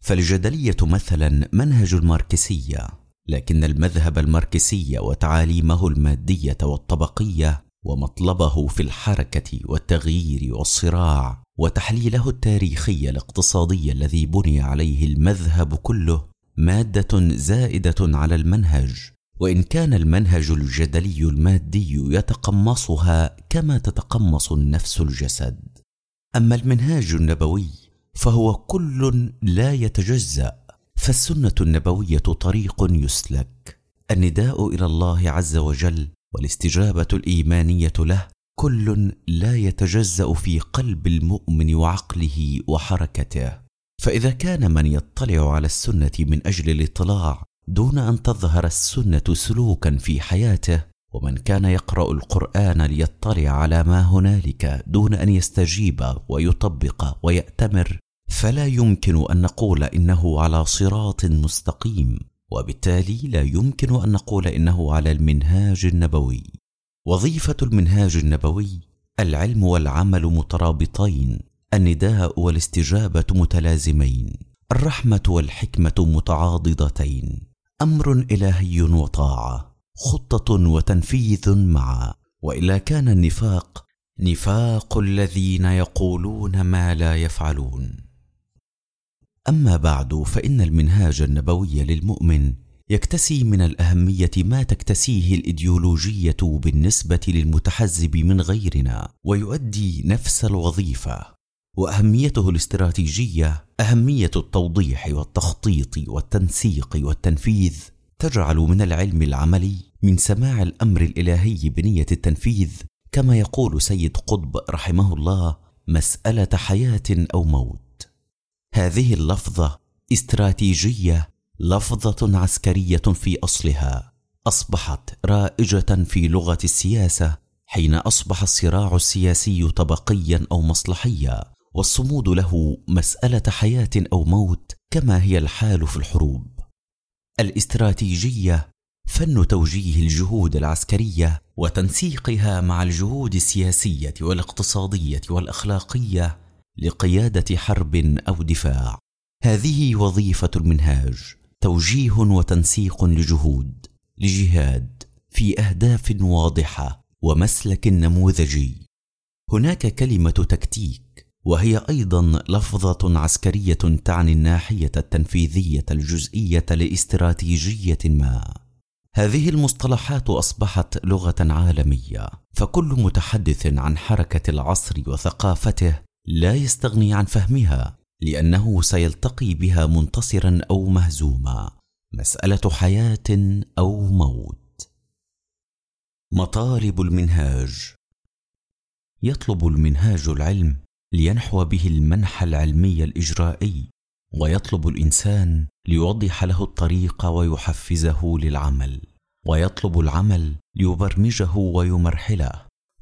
فالجدلية مثلا منهج الماركسية لكن المذهب الماركسي وتعاليمه المادية والطبقية ومطلبه في الحركة والتغيير والصراع وتحليله التاريخي الاقتصادي الذي بني عليه المذهب كله مادة زائدة على المنهج. وإن كان المنهج الجدلي المادي يتقمصها كما تتقمص النفس الجسد. أما المنهاج النبوي فهو كل لا يتجزأ فالسنة النبوية طريق يسلك. النداء إلى الله عز وجل والاستجابة الإيمانية له كل لا يتجزأ في قلب المؤمن وعقله وحركته. فإذا كان من يطلع على السنة من أجل الاطلاع دون أن تظهر السنة سلوكا في حياته ومن كان يقرأ القرآن ليطلع على ما هنالك دون أن يستجيب ويطبق ويأتمر فلا يمكن أن نقول إنه على صراط مستقيم وبالتالي لا يمكن أن نقول إنه على المنهاج النبوي. وظيفة المنهاج النبوي العلم والعمل مترابطين النداء والاستجابة متلازمين الرحمة والحكمة متعاضدتين. أمر إلهي وطاعه خطة وتنفيذ معا وإلا كان النفاق نفاق الذين يقولون ما لا يفعلون. أما بعد فإن المنهاج النبوي للمؤمن يكتسي من الأهمية ما تكتسيه الإيديولوجية بالنسبة للمتحزب من غيرنا ويؤدي نفس الوظيفة. وأهميته الاستراتيجية أهمية التوضيح والتخطيط والتنسيق والتنفيذ تجعل من العلم العملي من سماع الأمر الإلهي بنية التنفيذ كما يقول سيد قطب رحمه الله مسألة حياة أو موت. هذه اللفظة استراتيجية لفظة عسكرية في أصلها أصبحت رائجة في لغة السياسة حين أصبح الصراع السياسي طبقيا أو مصلحيا. والصمود له مسألة حياة أو موت كما هي الحال في الحروب. الإستراتيجية فن توجيه الجهود العسكرية وتنسيقها مع الجهود السياسية والاقتصادية والأخلاقية لقيادة حرب أو دفاع. هذه وظيفة المنهاج توجيه وتنسيق لجهود لجهاد في أهداف واضحة ومسلك نموذجي. هناك كلمة تكتيك وهي أيضا لفظة عسكرية تعني الناحية التنفيذية الجزئية لاستراتيجية ما. هذه المصطلحات أصبحت لغة عالمية فكل متحدث عن حركة العصر وثقافته لا يستغني عن فهمها لأنه سيلتقي بها منتصرا أو مهزوما. مسألة حياة أو موت. مطالب المنهاج. يطلب المنهاج العلم لينحو به المنح العلمي الإجرائي ويطلب الإنسان ليوضح له الطريق ويحفزه للعمل ويطلب العمل ليبرمجه ويمرحله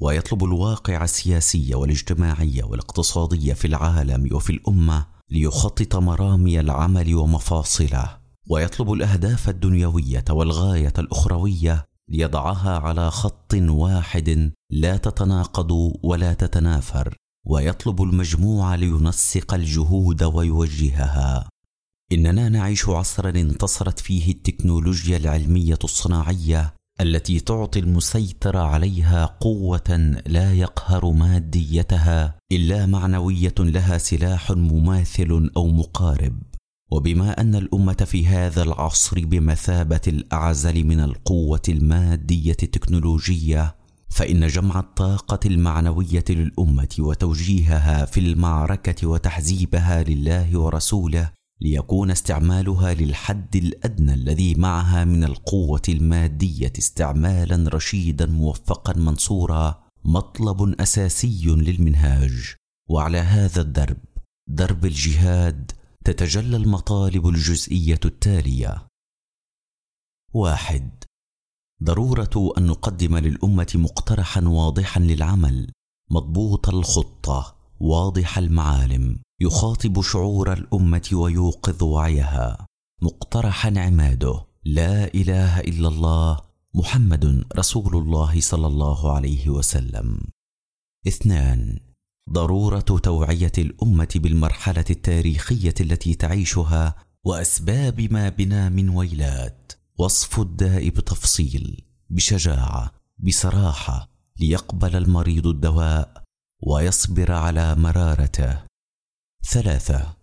ويطلب الواقع السياسي والاجتماعي والاقتصادي في العالم وفي الأمة ليخطط مرامي العمل ومفاصله ويطلب الأهداف الدنيوية والغاية الأخروية ليضعها على خط واحد لا تتناقض ولا تتنافر. ويطلب المجموع لينسق الجهود ويوجهها. إننا نعيش عصرا انتصرت فيه التكنولوجيا العلمية الصناعية التي تعطي المسيطر عليها قوة لا يقهر ماديتها إلا معنوية لها سلاح مماثل أو مقارب. وبما أن الأمة في هذا العصر بمثابة الأعزل من القوة المادية التكنولوجية فإن جمع الطاقة المعنوية للأمة وتوجيهها في المعركة وتحزيبها لله ورسوله ليكون استعمالها للحد الأدنى الذي معها من القوة المادية استعمالا رشيدا موفقا منصورا مطلب أساسي للمنهاج. وعلى هذا الدرب درب الجهاد تتجلى المطالب الجزئية التالية. واحد ضرورة أن نقدم للأمة مقترحا واضحا للعمل مضبوط الخطة واضح المعالم يخاطب شعور الأمة ويوقظ وعيها. مقترحا عماده لا إله إلا الله محمد رسول الله صلى الله عليه وسلم. اثنان ضرورة توعية الأمة بالمرحلة التاريخية التي تعيشها وأسباب ما بنا من ويلات. وصف الداء بتفصيل بشجاعة بصراحة ليقبل المريض الدواء ويصبر على مرارته. ثلاثة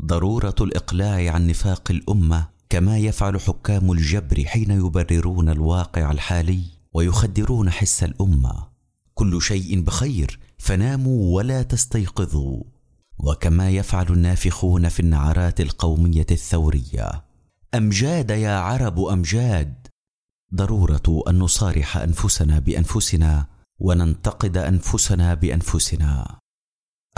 ضرورة الإقلاع عن نفاق الأمة كما يفعل حكام الجبر حين يبررون الواقع الحالي ويخدرون حس الأمة. كل شيء بخير فناموا ولا تستيقظوا. وكما يفعل النافخون في النعرات القومية الثورية. أمجاد يا عرب أمجاد. ضرورة أن نصارح أنفسنا بأنفسنا وننتقد أنفسنا بأنفسنا.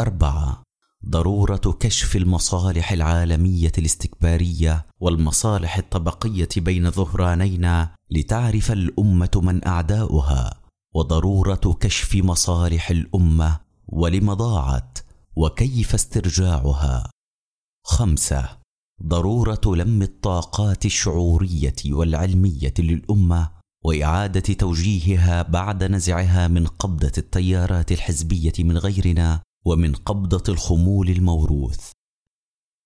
أربعة ضرورة كشف المصالح العالمية الاستكبارية والمصالح الطبقية بين ظهرانينا لتعرف الأمة من أعداؤها. وضرورة كشف مصالح الأمة ولم ضاعت وكيف استرجاعها. خمسة ضرورة لم الطاقات الشعورية والعلمية للأمة وإعادة توجيهها بعد نزعها من قبضة التيارات الحزبية من غيرنا ومن قبضة الخمول الموروث.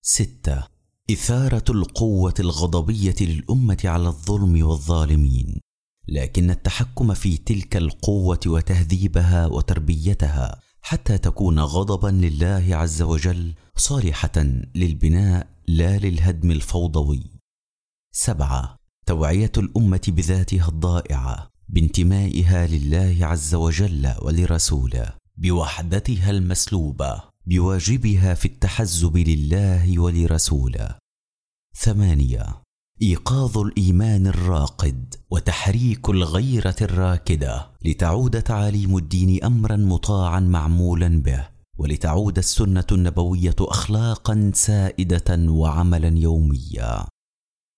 ستة. إثارة القوة الغضبية للأمة على الظلم والظالمين. لكن التحكم في تلك القوة وتهذيبها وتربيتها حتى تكون غضبا لله عز وجل صالحة للبناء لا للهدم الفوضوي. سبعة. توعية الأمة بذاتها الضائعة بانتمائها لله عز وجل ولرسوله بوحدتها المسلوبة بواجبها في التحزب لله ولرسوله. ثمانية. إيقاظ الإيمان الراقد وتحريك الغيرة الراكدة لتعود تعاليم الدين امرا مطاعا معمولا به. ولتعود السنة النبوية اخلاقا سائدة وعملا يوميا.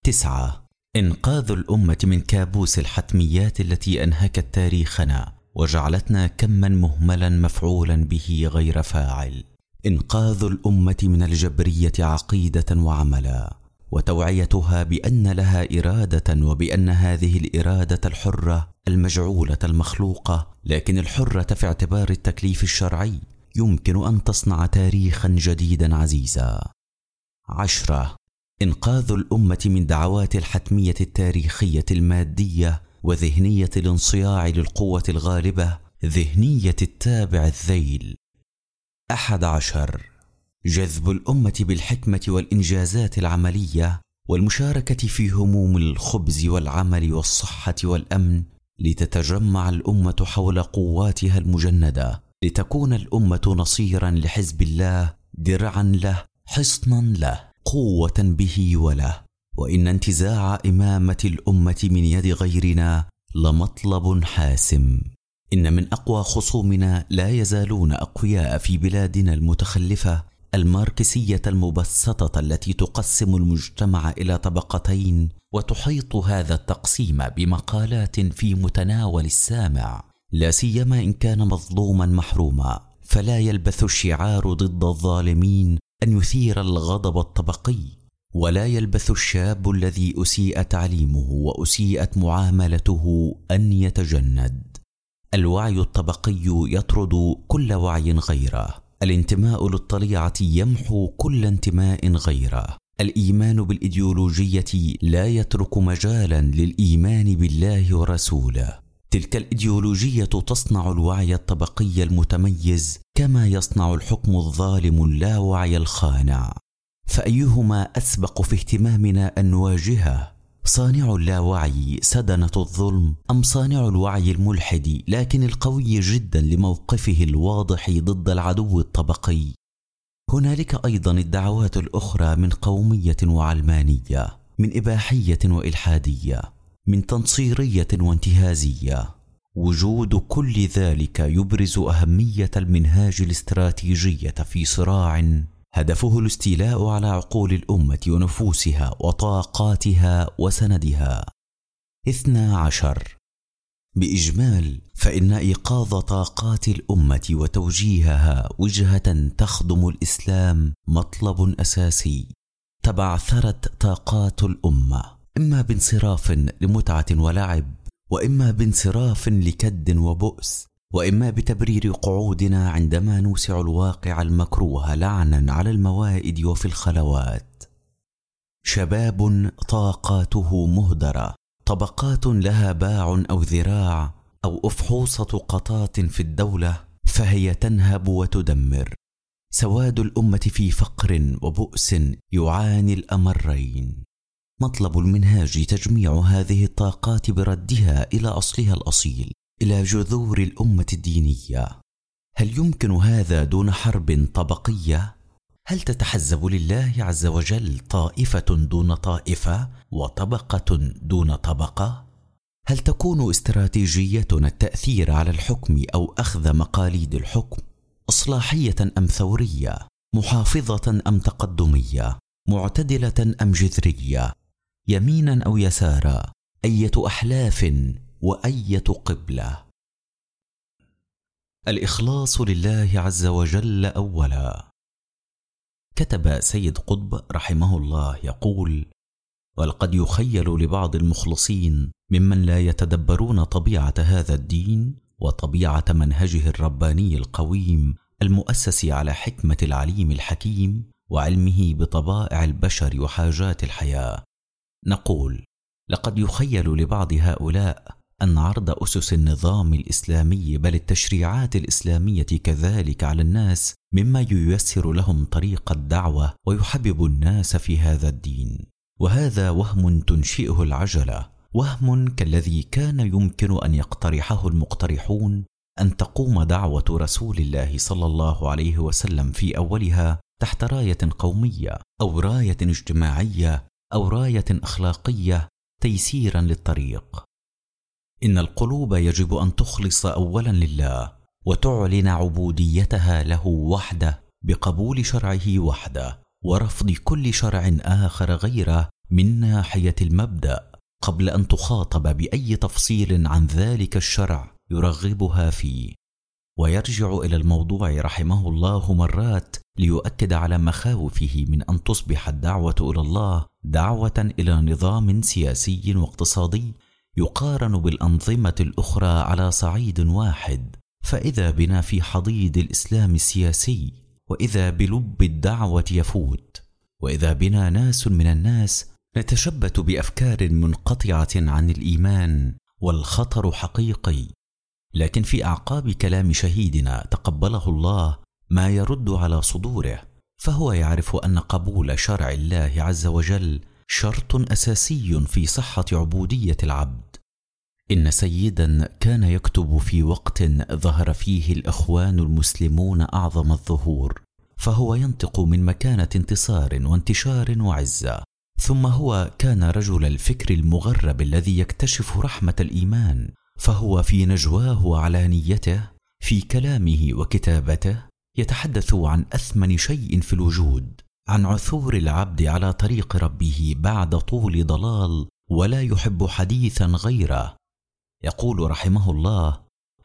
تسعة. إنقاذ الأمة من كابوس الحتميات التي أنهكت تاريخنا وجعلتنا كما مهملا مفعولا به غير فاعل. إنقاذ الأمة من الجبرية عقيدة وعملا وتوعيتها بأن لها إرادة وبأن هذه الإرادة الحرة المجعولة المخلوقة لكن الحرة في اعتبار التكليف الشرعي يمكن أن تصنع تاريخا جديدا عزيزا. عشرة. إنقاذ الأمة من دعوات الحتمية التاريخية المادية وذهنية الانصياع للقوة الغالبة ذهنية التابع الذيل. أحد عشر. جذب الأمة بالحكمة والإنجازات العملية والمشاركة في هموم الخبز والعمل والصحة والأمن لتتجمع الأمة حول قواتها المجندة. لتكون الأمة نصيرا لحزب الله درعا له حصنا له قوة به وله. وإن انتزاع إمامة الأمة من يد غيرنا لمطلب حاسم. إن من أقوى خصومنا لا يزالون أقوياء في بلادنا المتخلفة الماركسية المبسطة التي تقسم المجتمع إلى طبقتين وتحيط هذا التقسيم بمقالات في متناول السامع. لا سيما إن كان مظلوما محروما فلا يلبث الشعار ضد الظالمين أن يثير الغضب الطبقي ولا يلبث الشاب الذي أسيء تعليمه وأسيئت معاملته أن يتجند. الوعي الطبقي يطرد كل وعي غيره الانتماء للطليعة يمحو كل انتماء غيره. الإيمان بالإيديولوجية لا يترك مجالا للإيمان بالله ورسوله. تلك الإيديولوجية تصنع الوعي الطبقي المتميز كما يصنع الحكم الظالم اللاوعي الخانع. فأيهما أسبق في اهتمامنا أن نواجهه؟ صانع اللاوعي سدنة الظلم أم صانع الوعي الملحد لكن القوي جدا لموقفه الواضح ضد العدو الطبقي؟ هنالك أيضا الدعوات الأخرى من قومية وعلمانية من إباحية وإلحادية. من تنصيرية وانتهازية. وجود كل ذلك يبرز أهمية المنهاج الاستراتيجية في صراع هدفه الاستيلاء على عقول الأمة ونفوسها وطاقاتها وسندها. اثنا عشر. بإجمال فإن إيقاظ طاقات الأمة وتوجيهها وجهة تخدم الإسلام مطلب أساسي. تبعثرت طاقات الأمة. إما بانصراف لمتعة ولعب وإما بانصراف لكد وبؤس وإما بتبرير قعودنا عندما نوسع الواقع المكروه لعنا على الموائد وفي الخلوات. شباب طاقاته مهدرة طبقات لها باع أو ذراع أو أفحوصة قطات في الدولة فهي تنهب وتدمر. سواد الأمة في فقر وبؤس يعاني الأمرين. مطلب المنهاج تجميع هذه الطاقات بردها إلى أصلها الأصيل إلى جذور الأمة الدينية. هل يمكن هذا دون حرب طبقية؟ هل تتحزب لله عز وجل طائفة دون طائفة وطبقة دون طبقة؟ هل تكون استراتيجيتنا التأثير على الحكم أو أخذ مقاليد الحكم إصلاحية أم ثورية محافظة أم تقدمية معتدلة أم جذرية؟ يمينا أو يسارا أية أحلاف وأية قبلة. الإخلاص لله عز وجل أولا. كتب سيد قطب رحمه الله يقول ولقد يخيل لبعض المخلصين ممن لا يتدبرون طبيعة هذا الدين وطبيعة منهجه الرباني القويم المؤسس على حكمة العليم الحكيم وعلمه بطبائع البشر وحاجات الحياة. نقول لقد يخيل لبعض هؤلاء أن عرض أسس النظام الإسلامي بل التشريعات الإسلامية كذلك على الناس مما ييسر لهم طريق الدعوة ويحبب الناس في هذا الدين. وهذا وهم تنشئه العجلة وهم كالذي كان يمكن أن يقترحه المقترحون أن تقوم دعوة رسول الله صلى الله عليه وسلم في أولها تحت راية قومية أو راية اجتماعية أو راية أخلاقية تيسيرا للطريق. إن القلوب يجب أن تخلص اولا لله وتعلن عبوديتها له وحده بقبول شرعه وحده ورفض كل شرع آخر غيره من ناحية المبدأ قبل أن تخاطب بأي تفصيل عن ذلك الشرع يرغبها فيه. ويرجع إلى الموضوع رحمه الله مرات ليؤكد على مخاوفه من أن تصبح الدعوة إلى الله دعوة إلى نظام سياسي واقتصادي يقارن بالأنظمة الأخرى على صعيد واحد. فإذا بنا في حضيض الإسلام السياسي وإذا بلب الدعوة يفوت وإذا بنا ناس من الناس نتشبت بأفكار منقطعة عن الإيمان والخطر حقيقي لكن في أعقاب كلام شهيدنا تقبله الله ما يرد على صدوره فهو يعرف أن قبول شرع الله عز وجل شرط أساسي في صحة عبودية العبد. إن سيدا كان يكتب في وقت ظهر فيه الإخوان المسلمون أعظم الظهور فهو ينطق من مكانة انتصار وانتشار وعزة ثم هو كان رجل الفكر المغرب الذي يكتشف رحمة الإيمان. فهو في نجواه وعلانيته في كلامه وكتابته يتحدث عن أثمن شيء في الوجود عن عثور العبد على طريق ربه بعد طول ضلال ولا يحب حديثا غيره. يقول رحمه الله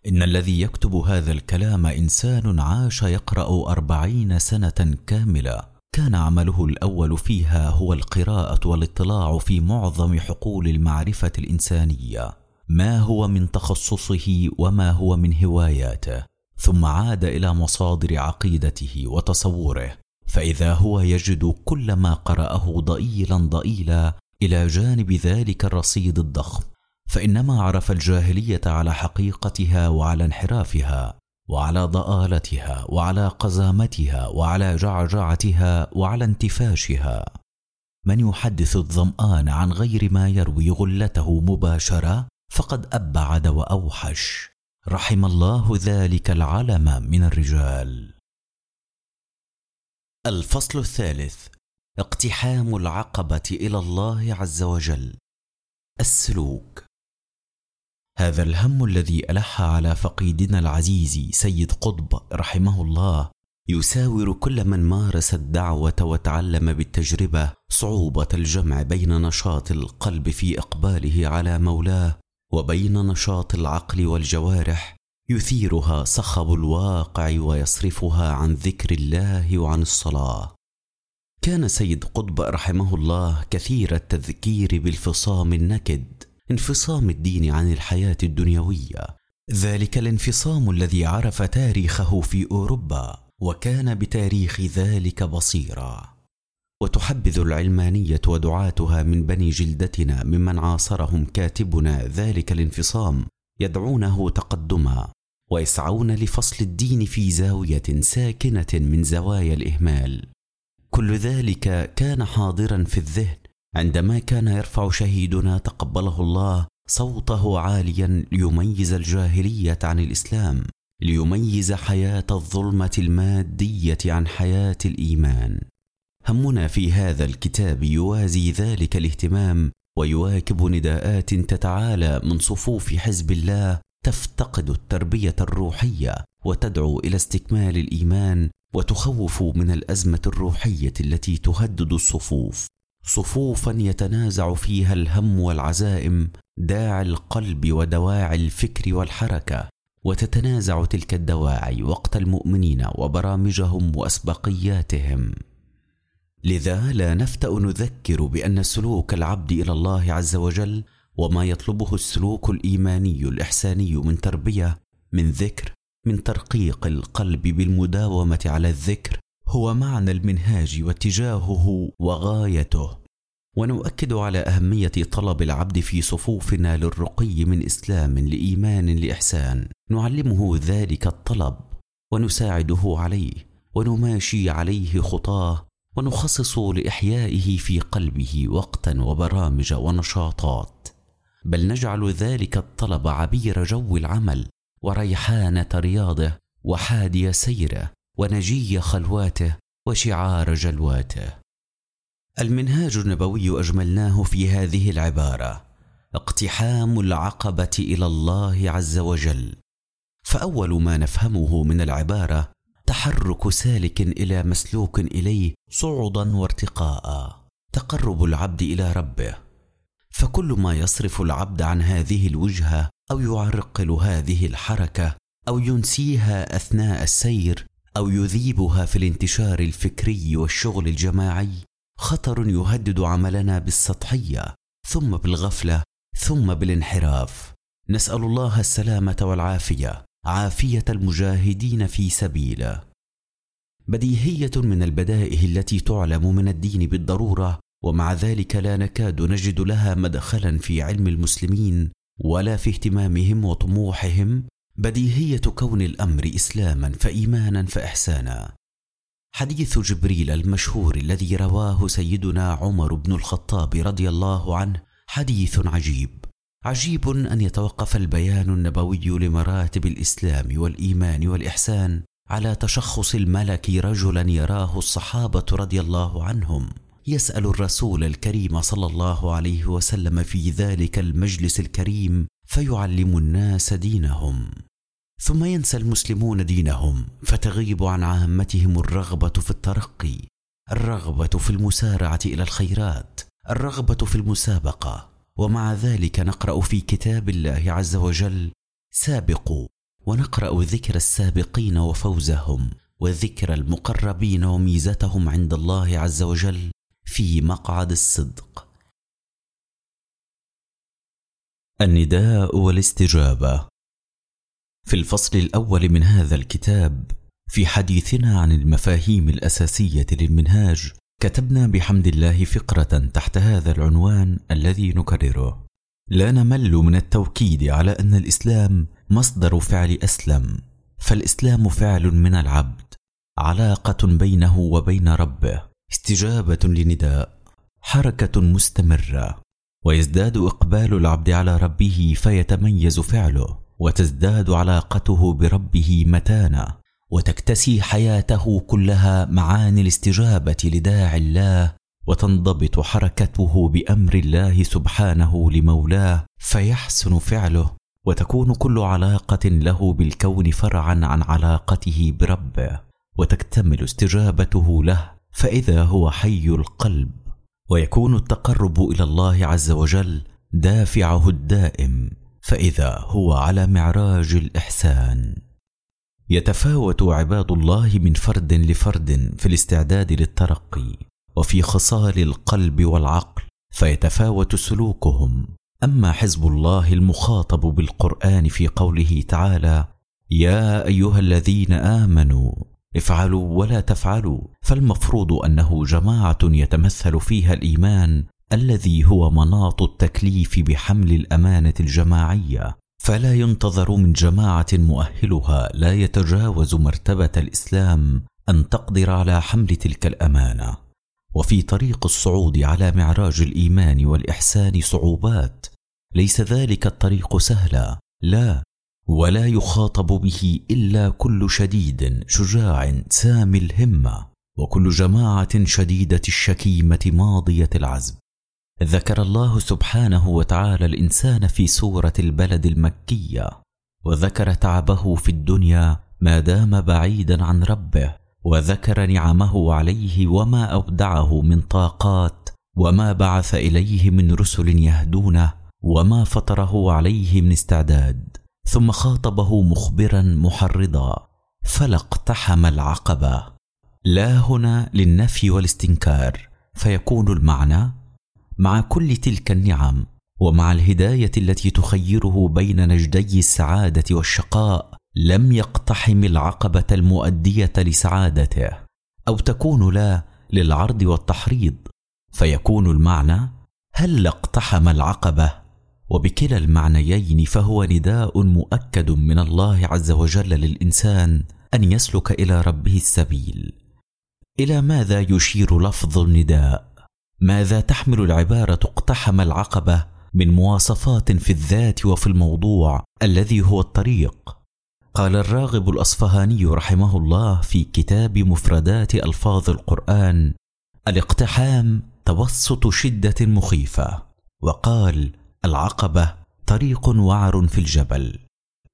إن الذي يكتب هذا الكلام إنسان عاش يقرأ أربعين سنة كاملة. كان عمله الأول فيها هو القراءة والاطلاع في معظم حقول المعرفة الإنسانية. ما هو من تخصصه وما هو من هواياته ثم عاد إلى مصادر عقيدته وتصوره فإذا هو يجد كل ما قرأه ضئيلا ضئيلا إلى جانب ذلك الرصيد الضخم فإنما عرف الجاهلية على حقيقتها وعلى انحرافها وعلى ضآلتها وعلى قزامتها وعلى جعجعتها وعلى انتفاشها. من يحدث الظمآن عن غير ما يروي غلته مباشرة؟ فقد أبعد وأوحش. رحم الله ذلك العلم من الرجال. الفصل الثالث. اقتحام العقبة إلى الله عز وجل. السلوك. هذا الهم الذي ألح على فقيدنا العزيز سيد قطب رحمه الله يساور كل من مارس الدعوة وتعلم بالتجربة صعوبة الجمع بين نشاط القلب في إقباله على مولاه وبين نشاط العقل والجوارح يثيرها صخب الواقع ويصرفها عن ذكر الله وعن الصلاة. كان سيد قطب رحمه الله كثير التذكير بالفصام النكد انفصام الدين عن الحياة الدنيوية. ذلك الانفصام الذي عرف تاريخه في أوروبا وكان بتاريخ ذلك بصيرا. وتحبذ العلمانية ودعاتها من بني جلدتنا ممن عاصرهم كاتبنا ذلك الانفصام يدعونه تقدما ويسعون لفصل الدين في زاوية ساكنة من زوايا الإهمال. كل ذلك كان حاضرا في الذهن عندما كان يرفع شهيدنا تقبله الله صوته عاليا ليميز الجاهلية عن الإسلام ليميز حياة الظلمة المادية عن حياة الإيمان. همنا في هذا الكتاب يوازي ذلك الاهتمام ويواكب نداءات تتعالى من صفوف حزب الله تفتقد التربية الروحية وتدعو إلى استكمال الإيمان وتخوف من الأزمة الروحية التي تهدد الصفوف. صفوفا يتنازع فيها الهم والعزائم داعي القلب ودواعي الفكر والحركة وتتنازع تلك الدواعي وقت المؤمنين وبرامجهم وأسبقياتهم. لذا لا نفتأ نذكر بأن سلوك العبد إلى الله عز وجل وما يطلبه السلوك الإيماني الإحساني من تربية من ذكر من ترقيق القلب بالمداومة على الذكر هو معنى المنهاج واتجاهه وغايته. ونؤكد على أهمية طلب العبد في صفوفنا للرقي من إسلام لإيمان لإحسان. نعلمه ذلك الطلب ونساعده عليه ونماشي عليه خطاه ونخصص لإحيائه في قلبه وقتا وبرامج ونشاطات. بل نجعل ذلك الطلب عبير جو العمل وريحانه رياضه وحادي سيره ونجي خلواته وشعار جلواته. المنهاج النبوي أجملناه في هذه العبارة اقتحام العقبة إلى الله عز وجل. فأول ما نفهمه من العبارة تحرك سالك إلى مسلوك إليه صعدا وارتقاء. تقرب العبد إلى ربه. فكل ما يصرف العبد عن هذه الوجهة أو يعرقل هذه الحركة أو ينسيها أثناء السير أو يذيبها في الانتشار الفكري والشغل الجماعي خطر يهدد عملنا بالسطحية ثم بالغفلة ثم بالانحراف. نسأل الله السلامة والعافية. عافية المجاهدين في سبيله بديهية من البدائه التي تعلم من الدين بالضرورة ومع ذلك لا نكاد نجد لها مدخلا في علم المسلمين ولا في اهتمامهم وطموحهم. بديهية كون الأمر اسلاما فايمانا فإحسانا. حديث جبريل المشهور الذي رواه سيدنا عمر بن الخطاب رضي الله عنه حديث عجيب. عجيب أن يتوقف البيان النبوي لمراتب الإسلام والإيمان والإحسان على تشخص الملك رجلا يراه الصحابة رضي الله عنهم. يسأل الرسول الكريم صلى الله عليه وسلم في ذلك المجلس الكريم فيعلم الناس دينهم. ثم ينسى المسلمون دينهم فتغيب عن عامتهم الرغبة في الترقي الرغبة في المسارعة إلى الخيرات الرغبة في المسابقة. ومع ذلك نقرأ في كتاب الله عز وجل سابقوا ونقرأ ذكر السابقين وفوزهم وذكر المقربين وميزتهم عند الله عز وجل في مقعد الصدق. النداء والاستجابة. في الفصل الأول من هذا الكتاب في حديثنا عن المفاهيم الأساسية للمنهاج كتبنا بحمد الله فقرة تحت هذا العنوان الذي نكرره. لا نمل من التوكيد على أن الإسلام مصدر فعل أسلم فالإسلام فعل من العبد علاقة بينه وبين ربه استجابة لنداء حركة مستمرة ويزداد إقبال العبد على ربه فيتميز فعله وتزداد علاقته بربه متانه وتكتسي حياته كلها معاني الاستجابة لداعي الله وتنضبط حركته بأمر الله سبحانه لمولاه فيحسن فعله وتكون كل علاقة له بالكون فرعا عن علاقته بربه وتكتمل استجابته له فإذا هو حي القلب. ويكون التقرب إلى الله عز وجل دافعه الدائم فإذا هو على معراج الإحسان. يتفاوت عباد الله من فرد لفرد في الاستعداد للترقي وفي خصال القلب والعقل فيتفاوت سلوكهم. أما حزب الله المخاطب بالقرآن في قوله تعالى يا أيها الذين آمنوا افعلوا ولا تفعلوا فالمفروض أنه جماعة يتمثل فيها الإيمان الذي هو مناط التكليف بحمل الأمانة الجماعية. فلا ينتظر من جماعة مؤهلها لا يتجاوز مرتبة الإسلام أن تقدر على حمل تلك الأمانة. وفي طريق الصعود على معراج الإيمان والإحسان صعوبات. ليس ذلك الطريق سهلا. لا ولا يخاطب به إلا كل شديد شجاع سامي الهمة. وكل جماعة شديدة الشكيمة ماضية العزم. ذكر الله سبحانه وتعالى الإنسان في سورة البلد المكية وذكر تعبه في الدنيا ما دام بعيدا عن ربه وذكر نعمه عليه وما أودعه من طاقات وما بعث إليه من رسل يهدونه وما فطره عليه من استعداد ثم خاطبه مخبرا محرضا فلا اقتحم العقبة. لا هنا للنفي والاستنكار فيكون المعنى مع كل تلك النعم ومع الهداية التي تخيره بين نجدي السعادة والشقاء لم يقتحم العقبة المؤدية لسعادته أو تكون لا للعرض والتحريض. فيكون المعنى هل اقتحم العقبة؟ وبكلا المعنيين فهو نداء مؤكد من الله عز وجل للإنسان أن يسلك إلى ربه السبيل. إلى ماذا يشير لفظ النداء؟ ماذا تحمل العبارة اقتحم العقبة من مواصفات في الذات وفي الموضوع الذي هو الطريق؟ قال الراغب الأصفهاني رحمه الله في كتاب مفردات ألفاظ القرآن الاقتحام توسط شدة مخيفة وقال العقبة طريق وعر في الجبل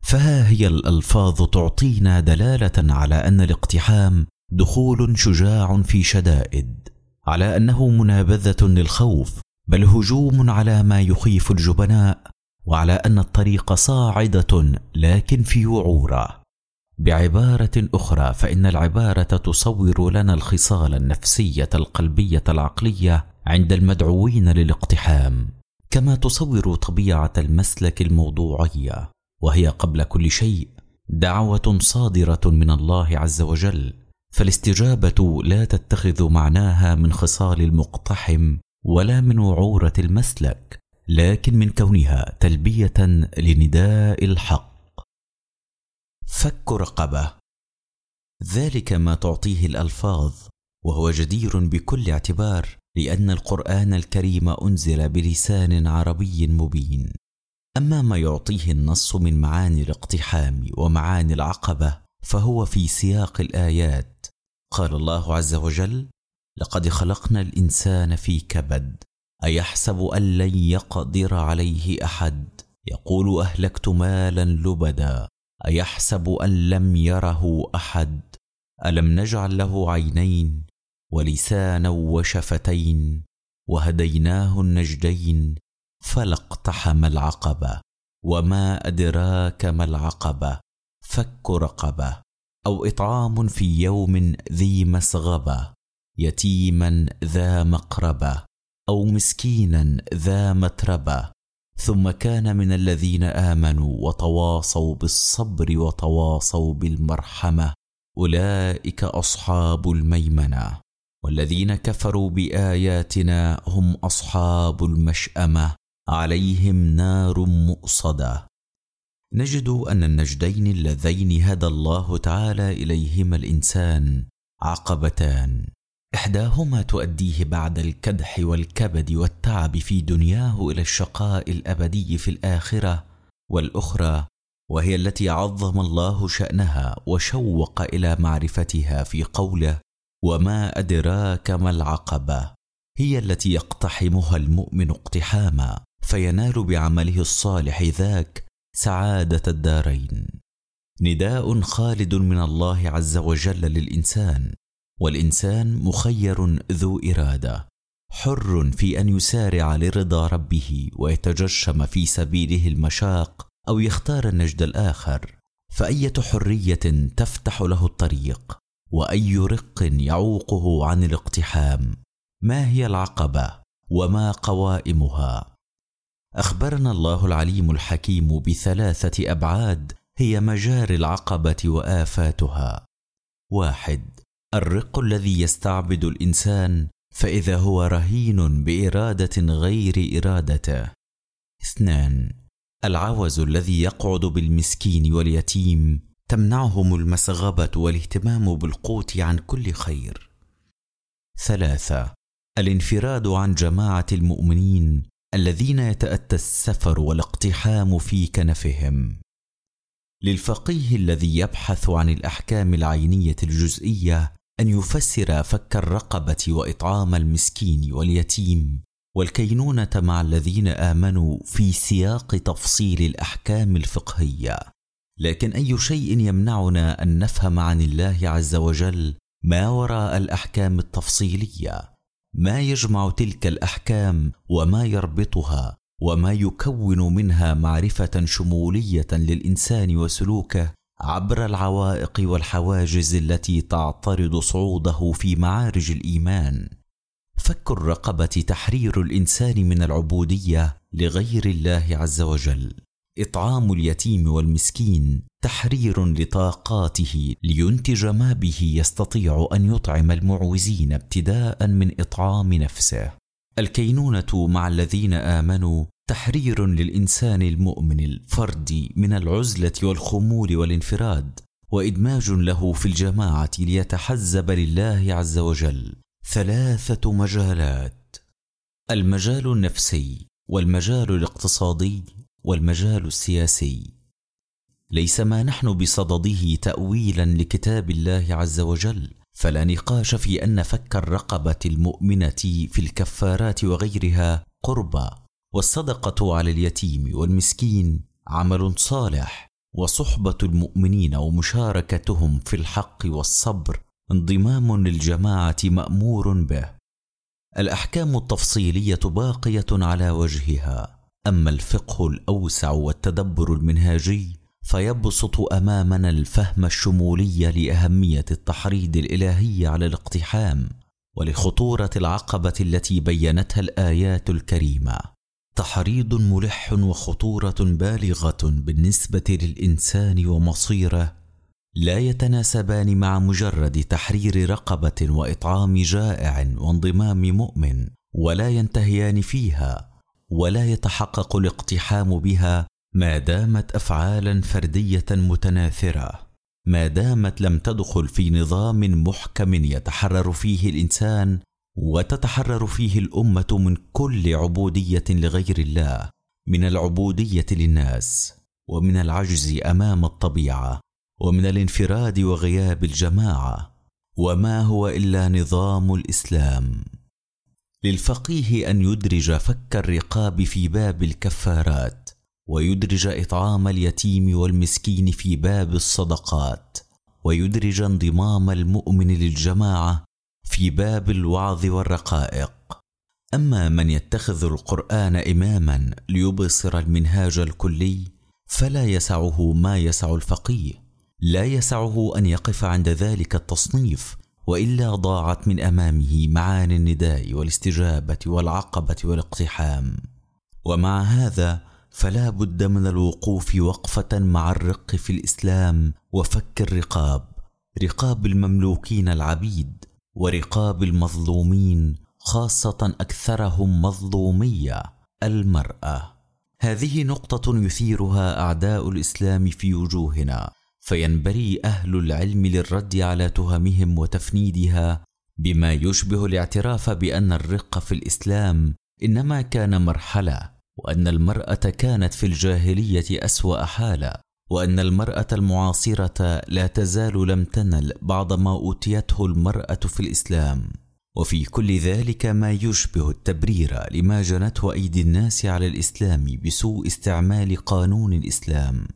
فها هي الألفاظ تعطينا دلالة على أن الاقتحام دخول شجاع في شدائد. على أنه منابذة للخوف بل هجوم على ما يخيف الجبناء وعلى أن الطريق صاعدة لكن في وعوره بعبارة أخرى فإن العبارة تصور لنا الخصال النفسية القلبية العقلية عند المدعوين للاقتحام كما تصور طبيعة المسلك الموضوعية وهي قبل كل شيء دعوة صادرة من الله عز وجل. فالاستجابة لا تتخذ معناها من خصال المقتحم ولا من وعوره المسلك لكن من كونها تلبية لنداء الحق. فك رقبة. ذلك ما تعطيه الألفاظ وهو جدير بكل اعتبار لأن القرآن الكريم أنزل بلسان عربي مبين. أما ما يعطيه النص من معاني الاقتحام ومعاني العقبة فهو في سياق الآيات. قال الله عز وجل لقد خلقنا الإنسان في كبد أيحسب أن لن يقدر عليه أحد؟ يقول أهلكت مالا لبدا أيحسب أن لم يره أحد؟ ألم نجعل له عينين ولسانا وشفتين وهديناه النجدين فلا اقتحم العقبة وما أدراك ما العقبة؟ فك رقبة أو إطعام في يوم ذي مسغبة يتيما ذا مقربة أو مسكينا ذا متربة. ثم كان من الذين آمنوا وتواصوا بالصبر وتواصوا بالمرحمة أولئك أصحاب الميمنة. والذين كفروا بآياتنا هم أصحاب المشأمة عليهم نار مؤصدة. نجد أن النجدين اللذين هدى الله تعالى إليهما الإنسان عقبتان. إحداهما تؤديه بعد الكدح والكبد والتعب في دنياه إلى الشقاء الأبدي في الآخرة والأخرى وهي التي عظم الله شأنها وشوق إلى معرفتها في قوله وما أدراك ما العقبة؟ هي التي يقتحمها المؤمن اقتحاما فينال بعمله الصالح ذاك سعادة الدارين. نداء خالد من الله عز وجل للإنسان والإنسان مخير ذو إرادة حر في أن يسارع لرضا ربه ويتجشم في سبيله المشاق أو يختار النجد الآخر. فأية حرية تفتح له الطريق؟ وأي رق يعوقه عن الاقتحام؟ ما هي العقبة؟ وما قوائمها؟ أخبرنا الله العليم الحكيم بثلاثة أبعاد هي مجاري العقبة وآفاتها. واحد الرق الذي يستعبد الإنسان فإذا هو رهين بإرادة غير إرادته. اثنان العوز الذي يقعد بالمسكين واليتيم تمنعهم المسغبة والاهتمام بالقوت عن كل خير. ثلاثة الانفراد عن جماعة المؤمنين الذين يتأتى السفر والاقتحام في كنفهم. للفقيه الذي يبحث عن الأحكام العينية الجزئية أن يفسر فك الرقبة وإطعام المسكين واليتيم والكينونة مع الذين آمنوا في سياق تفصيل الأحكام الفقهية. لكن أي شيء يمنعنا أن نفهم عن الله عز وجل ما وراء الأحكام التفصيلية؟ ما يجمع تلك الأحكام وما يربطها وما يكون منها معرفة شمولية للإنسان وسلوكه عبر العوائق والحواجز التي تعترض صعوده في معارج الإيمان. فك الرقبة تحرير الإنسان من العبودية لغير الله عز وجل. إطعام اليتيم والمسكين تحرير لطاقاته لينتج ما به يستطيع أن يطعم المعوزين ابتداء من إطعام نفسه. الكينونة مع الذين آمنوا تحرير للإنسان المؤمن الفردي من العزلة والخمول والانفراد وإدماج له في الجماعة ليتحزب لله عز وجل. ثلاثة مجالات المجال النفسي والمجال الاقتصادي والمجال السياسي. ليس ما نحن بصدده تاويلا لكتاب الله عز وجل فلا نقاش في أن فك الرقبة المؤمنة في الكفارات وغيرها قربى والصدقة على اليتيم والمسكين عمل صالح وصحبة المؤمنين ومشاركتهم في الحق والصبر انضمام للجماعة مأمور به. الأحكام التفصيلية باقية على وجهها أما الفقه الأوسع والتدبر المنهاجي فيبسط أمامنا الفهم الشمولي لأهمية التحريض الإلهي على الاقتحام ولخطورة العقبة التي بينتها الآيات الكريمة. تحريض ملح وخطورة بالغة بالنسبة للإنسان ومصيره لا يتناسبان مع مجرد تحرير رقبة وإطعام جائع وانضمام مؤمن ولا ينتهيان فيها ولا يتحقق الاقتحام بها ما دامت افعالا فردية متناثرة ما دامت لم تدخل في نظام محكم يتحرر فيه الإنسان وتتحرر فيه الأمة من كل عبودية لغير الله من العبودية للناس ومن العجز أمام الطبيعة ومن الانفراد وغياب الجماعة وما هو إلا نظام الإسلام. للفقيه أن يدرج فك الرقاب في باب الكفارات ويدرج إطعام اليتيم والمسكين في باب الصدقات ويدرج انضمام المؤمن للجماعة في باب الوعظ والرقائق. أما من يتخذ القرآن إماما ليبصر المنهاج الكلي فلا يسعه ما يسع الفقيه. لا يسعه أن يقف عند ذلك التصنيف وإلا ضاعت من أمامه معاني النداء والاستجابة والعقبة والاقتحام. ومع هذا فلا بد من الوقوف وقفة مع الرق في الإسلام وفك الرقاب رقاب المملوكين العبيد ورقاب المظلومين خاصة أكثرهم مظلومية المرأة. هذه نقطة يثيرها أعداء الإسلام في وجوهنا فينبري أهل العلم للرد على تهمهم وتفنيدها بما يشبه الاعتراف بأن الرق في الإسلام إنما كان مرحلة وأن المرأة كانت في الجاهلية أسوأ حالا وأن المرأة المعاصرة لا تزال لم تنل بعض ما أوتيته المرأة في الإسلام. وفي كل ذلك ما يشبه التبرير لما جنته أيدي الناس على الإسلام بسوء استعمال قانون الإسلام.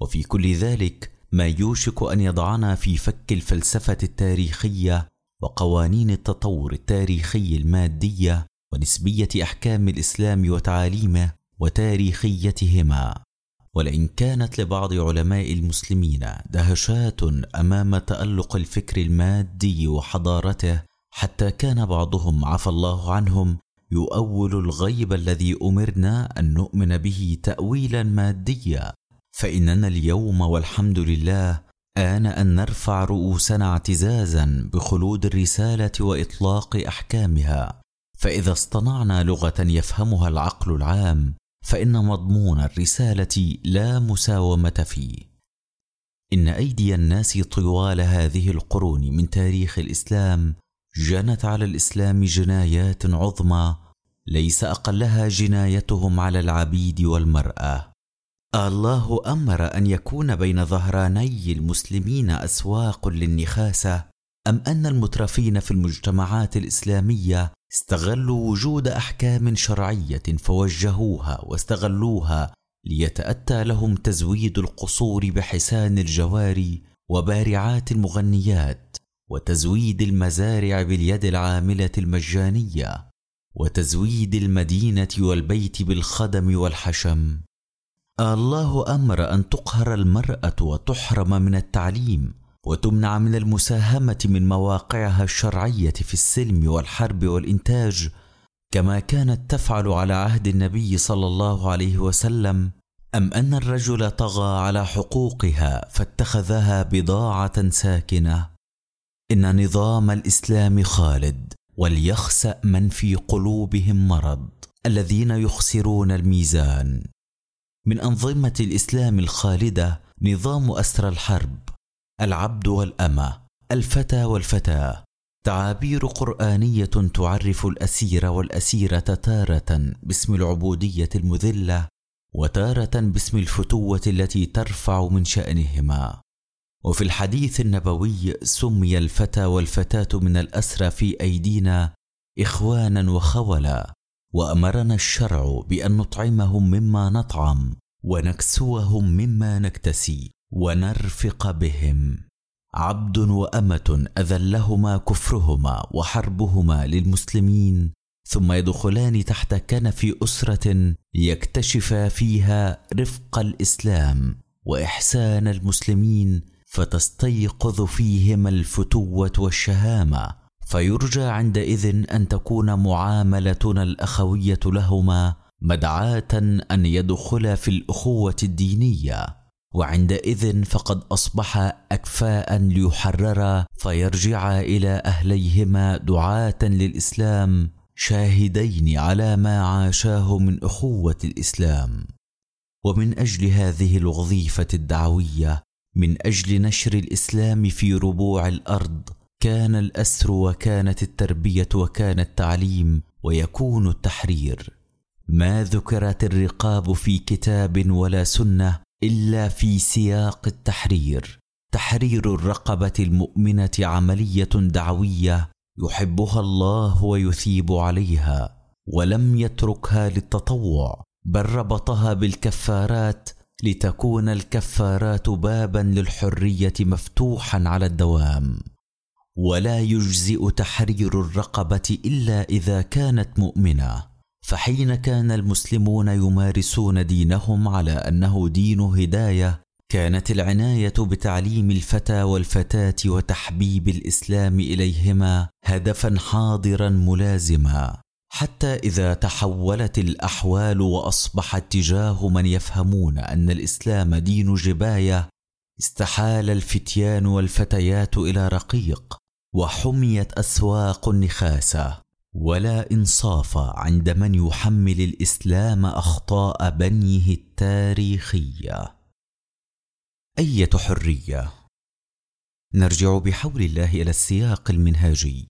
وفي كل ذلك ما يوشك أن يضعنا في فك الفلسفة التاريخية وقوانين التطور التاريخي المادية ونسبية أحكام الإسلام وتعاليمه وتاريخيتهما. ولئن كانت لبعض علماء المسلمين دهشات أمام تألق الفكر المادي وحضارته حتى كان بعضهم عفى الله عنهم يؤول الغيب الذي أمرنا أن نؤمن به تاويلا ماديا. فإننا اليوم والحمد لله آن أن نرفع رؤوسنا اعتزازا بخلود الرسالة وإطلاق أحكامها. فإذا اصطنعنا لغة يفهمها العقل العام فإن مضمون الرسالة لا مساومة فيه. إن أيدي الناس طوال هذه القرون من تاريخ الإسلام جنت على الإسلام جنايات عظمى ليس أقلها جنايتهم على العبيد والمرأة. الله أمر أن يكون بين ظهراني المسلمين أسواق للنخاسة أم أن المترفين في المجتمعات الإسلامية استغلوا وجود أحكام شرعية فوجهوها واستغلوها ليتأتى لهم تزويد القصور بحسان الجواري وبارعات المغنيات وتزويد المزارع باليد العاملة المجانية وتزويد المدينة والبيت بالخدم والحشم. الله أمر أن تقهر المرأة وتحرم من التعليم وتمنع من المساهمة من مواقعها الشرعية في السلم والحرب والإنتاج كما كانت تفعل على عهد النبي صلى الله عليه وسلم أم أن الرجل طغى على حقوقها فاتخذها بضاعة ساكنة. إن نظام الإسلام خالد وليخسأ من في قلوبهم مرض الذين يخسرون الميزان. من أنظمة الإسلام الخالدة نظام اسرى الحرب العبد والأمة الفتى والفتاة. تعابير قرآنية تعرف الأسير والأسيرة تارة باسم العبودية المذلة وتارة باسم الفتوة التي ترفع من شأنهما. وفي الحديث النبوي سمي الفتى والفتاة من الأسرى في أيدينا إخوانا وخولا وأمرنا الشرع بأن نطعمهم مما نطعم ونكسوهم مما نكتسي. ونرفق بهم. عبد وأمة أذلهما كفرهما وحربهما للمسلمين ثم يدخلان تحت كنف أسرة ليكتشفا فيها رفق الإسلام وإحسان المسلمين فتستيقظ فيهما الفتوة والشهامة. فيرجى عندئذ أن تكون معاملتنا الأخوية لهما مدعاة أن يدخلا في الأخوة الدينية. وعندئذ فقد أصبح أكفاء ليحررا فيرجعا إلى أهليهما دعاة للإسلام شاهدين على ما عاشاه من أخوة الإسلام. ومن أجل هذه الوظيفة الدعوية من أجل نشر الإسلام في ربوع الأرض كان الأسر وكانت التربية وكان التعليم ويكون التحرير. ما ذكرت الرقاب في كتاب ولا سنة إلا في سياق التحرير. تحرير الرقبة المؤمنة عملية دعوية يحبها الله ويثيب عليها ولم يتركها للتطوع بل ربطها بالكفارات لتكون الكفارات بابا للحرية مفتوحا على الدوام. ولا يجزئ تحرير الرقبة إلا إذا كانت مؤمنة. فحين كان المسلمون يمارسون دينهم على أنه دين هداية كانت العناية بتعليم الفتى والفتاة وتحبيب الإسلام إليهما هدفا حاضرا ملازما. حتى إذا تحولت الأحوال واصبح اتجاه من يفهمون أن الإسلام دين جباية استحال الفتيان والفتيات إلى رقيق وحميت أسواق النخاسة. ولا إنصاف عند من يحمل الإسلام أخطاء بنيه التاريخية. أية حرية. نرجع بحول الله إلى السياق المنهاجي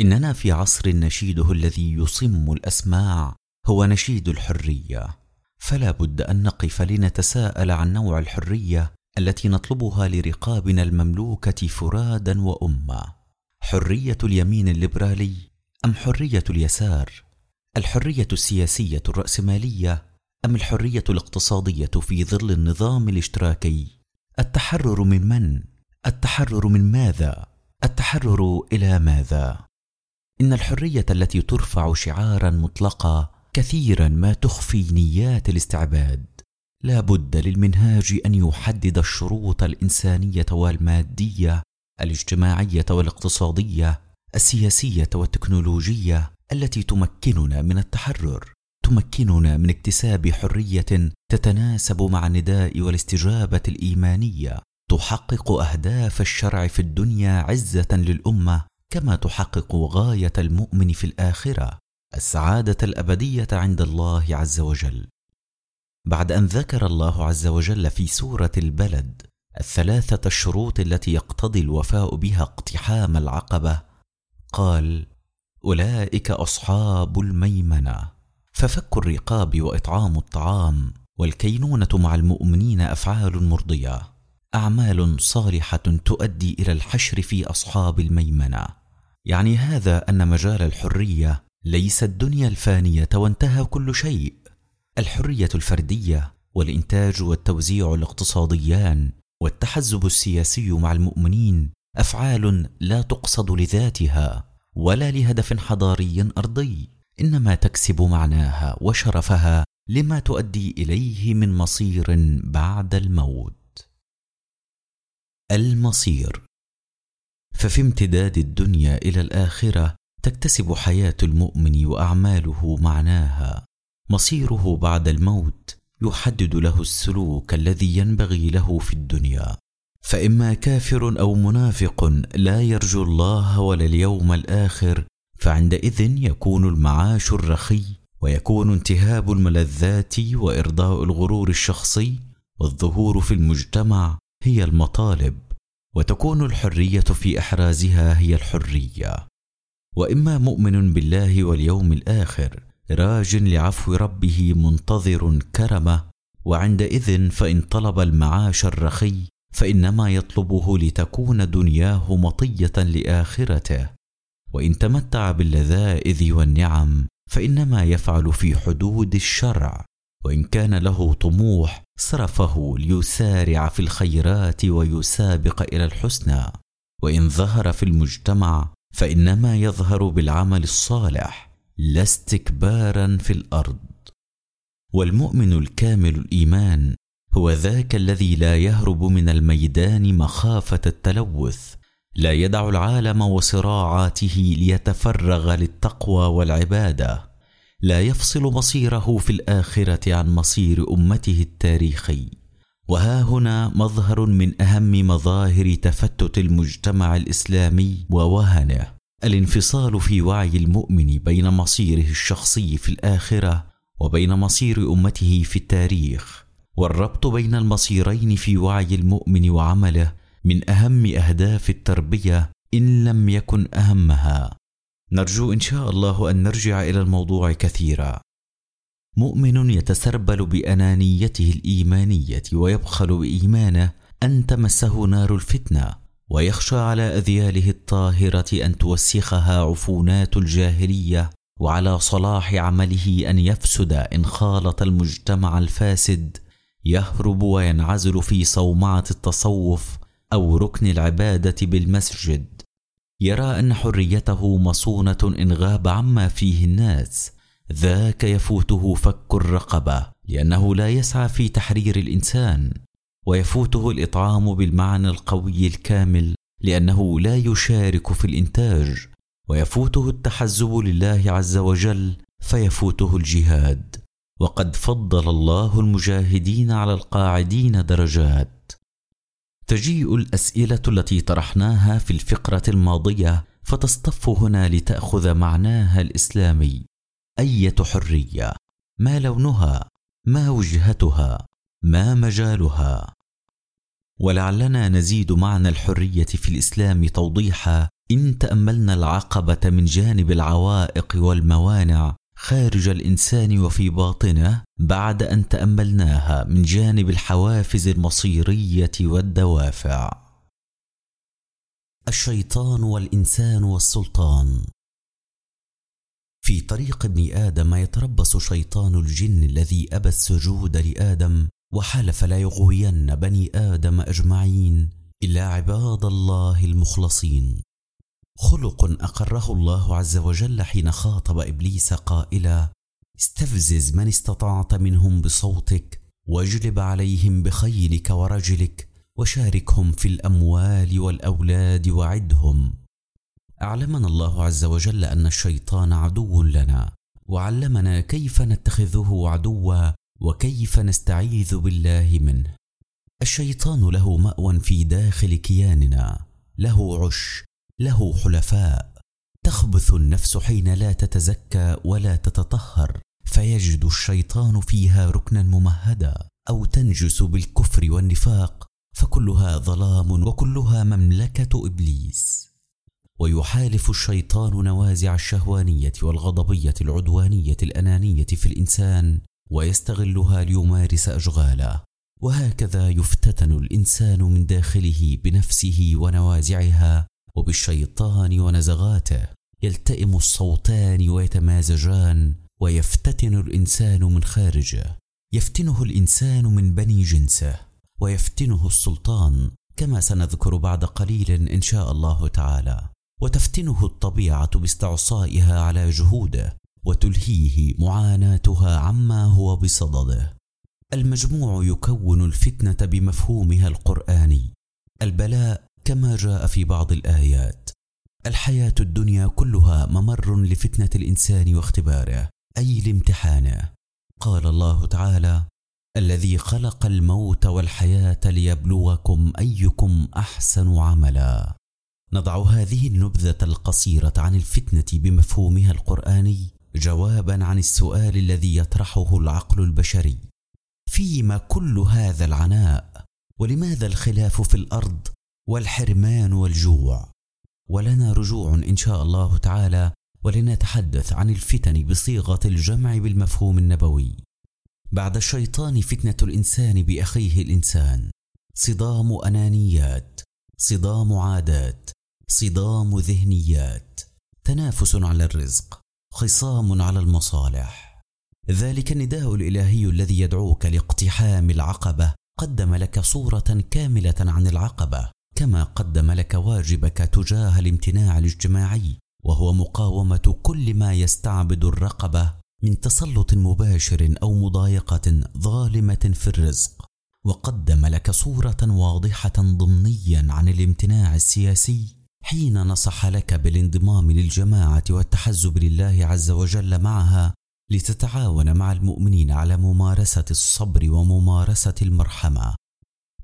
إننا في عصر نشيده الذي يصم الأسماع هو نشيد الحرية. فلا بد أن نقف لنتساءل عن نوع الحرية التي نطلبها لرقابنا المملوكة فرادا وأمة. حرية اليمين الليبرالي أم حرية اليسار؟ الحرية السياسية الرأسمالية أم الحرية الاقتصادية في ظل النظام الاشتراكي؟ التحرر من من؟ التحرر من ماذا؟ التحرر إلى ماذا؟ إن الحرية التي ترفع شعارا مطلقا كثيرا ما تخفي نيات الاستعباد. لا بد للمنهاج أن يحدد الشروط الإنسانية والمادية الاجتماعية والاقتصادية السياسية والتكنولوجية التي تمكننا من التحرر تمكننا من اكتساب حرية تتناسب مع النداء والاستجابة الإيمانية تحقق أهداف الشرع في الدنيا عزة للأمة كما تحقق غاية المؤمن في الآخرة السعادة الأبدية عند الله عز وجل. بعد أن ذكر الله عز وجل في سورة البلد الثلاثة الشروط التي يقتضي الوفاء بها اقتحام العقبة قال أولئك أصحاب الميمنة. ففك الرقاب وإطعام الطعام والكينونة مع المؤمنين أفعال مرضية. أعمال صالحة تؤدي إلى الحشر في أصحاب الميمنة. يعني هذا أن مجال الحرية ليس الدنيا الفانية وانتهى كل شيء. الحرية الفردية والإنتاج والتوزيع الاقتصاديان والتحزب السياسي مع المؤمنين أفعال لا تقصد لذاتها ولا لهدف حضاري أرضي. إنما تكسب معناها وشرفها لما تؤدي إليه من مصير بعد الموت. المصير. ففي امتداد الدنيا إلى الآخرة تكتسب حياة المؤمن وأعماله معناها. مصيره بعد الموت يحدد له السلوك الذي ينبغي له في الدنيا. فإما كافر أو منافق لا يرجو الله ولا اليوم الآخر فعندئذ يكون المعاش الرخي ويكون انتهاب الملذات وإرضاء الغرور الشخصي والظهور في المجتمع هي المطالب وتكون الحرية في أحرازها هي الحرية. وإما مؤمن بالله واليوم الآخر راج لعفو ربه منتظر كرمه وعندئذ فإن طلب المعاش الرخي فإنما يطلبه لتكون دنياه مطية لآخرته. وإن تمتع باللذائذ والنعم فإنما يفعل في حدود الشرع. وإن كان له طموح صرفه ليسارع في الخيرات ويسابق إلى الحسنى. وإن ظهر في المجتمع فإنما يظهر بالعمل الصالح لا استكبارا في الأرض. والمؤمن الكامل الإيمان هو ذاك الذي لا يهرب من الميدان مخافة التلوث لا يدع العالم وصراعاته ليتفرغ للتقوى والعبادة لا يفصل مصيره في الآخرة عن مصير أمته التاريخي. وها هنا مظهر من أهم مظاهر تفتت المجتمع الإسلامي ووهنه. الانفصال في وعي المؤمن بين مصيره الشخصي في الآخرة وبين مصير أمته في التاريخ. والربط بين المصيرين في وعي المؤمن وعمله من أهم أهداف التربية إن لم يكن أهمها. نرجو إن شاء الله أن نرجع إلى الموضوع كثيرا. مؤمن يتسربل بأنانيته الإيمانية ويبخل بإيمانه أن تمسه نار الفتنة ويخشى على أذياله الطاهرة أن توسخها عفونات الجاهلية وعلى صلاح عمله أن يفسد إن خالط المجتمع الفاسد يهرب وينعزل في صومعة التصوف أو ركن العبادة بالمسجد. يرى أن حريته مصونة إن غاب عما فيه الناس. ذاك يفوته فك الرقبة لأنه لا يسعى في تحرير الإنسان. ويفوته الإطعام بالمعنى القوي الكامل لأنه لا يشارك في الإنتاج. ويفوته التحزب لله عز وجل فيفوته الجهاد. وقد فضل الله المجاهدين على القاعدين درجات. تجيء الأسئلة التي طرحناها في الفقرة الماضية فتصطف هنا لتأخذ معناها الإسلامي. أية حرية؟ ما لونها؟ ما وجهتها؟ ما مجالها؟ ولعلنا نزيد معنى الحرية في الإسلام توضيحا إن تأملنا العقبة من جانب العوائق والموانع خارج الإنسان وفي باطنه بعد أن تأملناها من جانب الحوافز المصيرية والدوافع. الشيطان والإنسان والسلطان. في طريق ابن آدم يتربص شيطان الجن الذي أبى السجود لآدم وحلف لا يغوين بني آدم أجمعين إلا عباد الله المخلصين. خلق أقره الله عز وجل حين خاطب إبليس قائلا استفزز من استطعت منهم بصوتك واجلب عليهم بخيلك ورجلك وشاركهم في الأموال والأولاد وعدهم. أعلمنا الله عز وجل أن الشيطان عدو لنا وعلمنا كيف نتخذه عدوا وكيف نستعيذ بالله منه. الشيطان له مأوى في داخل كياننا له عش له حلفاء. تخبث النفس حين لا تتزكى ولا تتطهر فيجد الشيطان فيها ركنا ممهدا أو تنجس بالكفر والنفاق فكلها ظلام وكلها مملكة إبليس. ويحالف الشيطان نوازع الشهوانية والغضبية العدوانية الأنانية في الإنسان ويستغلها ليمارس أشغاله. وهكذا يفتتن الإنسان من داخله بنفسه ونوازعها وبالشيطان ونزغاته يلتئم الصوتان ويتمازجان ويفتتن الإنسان من خارجه. يفتنه الإنسان من بني جنسه. ويفتنه السلطان كما سنذكر بعد قليل إن شاء الله تعالى. وتفتنه الطبيعة باستعصائها على جهوده وتلهيه معاناتها عما هو بصدده. المجموع يكون الفتنة بمفهومها القرآني. البلاء كما جاء في بعض الآيات. الحياة الدنيا كلها ممر لفتنة الإنسان واختباره. أي لامتحانه. قال الله تعالى الذي خلق الموت والحياة ليبلوكم أيكم أحسن عملا. نضع هذه النبذة القصيرة عن الفتنة بمفهومها القرآني جوابا عن السؤال الذي يطرحه العقل البشري. فيما كل هذا العناء؟ ولماذا الخلاف في الأرض والحرمان والجوع. ولنا رجوع إن شاء الله تعالى ولنتحدث عن الفتن بصيغة الجمع بالمفهوم النبوي. بعد الشيطان فتنة الإنسان بأخيه الإنسان. صدام أنانيات صدام عادات صدام ذهنيات. تنافس على الرزق خصام على المصالح. ذلك النداء الإلهي الذي يدعوك لاقتحام العقبة قدم لك صورة كاملة عن العقبة. كما قدم لك واجبك تجاه الامتناع الاجتماعي وهو مقاومة كل ما يستعبد الرقبة من تسلط مباشر أو مضايقة ظالمة في الرزق. وقدم لك صورة واضحة ضمنيا عن الامتناع السياسي حين نصح لك بالانضمام للجماعة والتحزب لله عز وجل معها لتتعاون مع المؤمنين على ممارسة الصبر وممارسة المرحمة.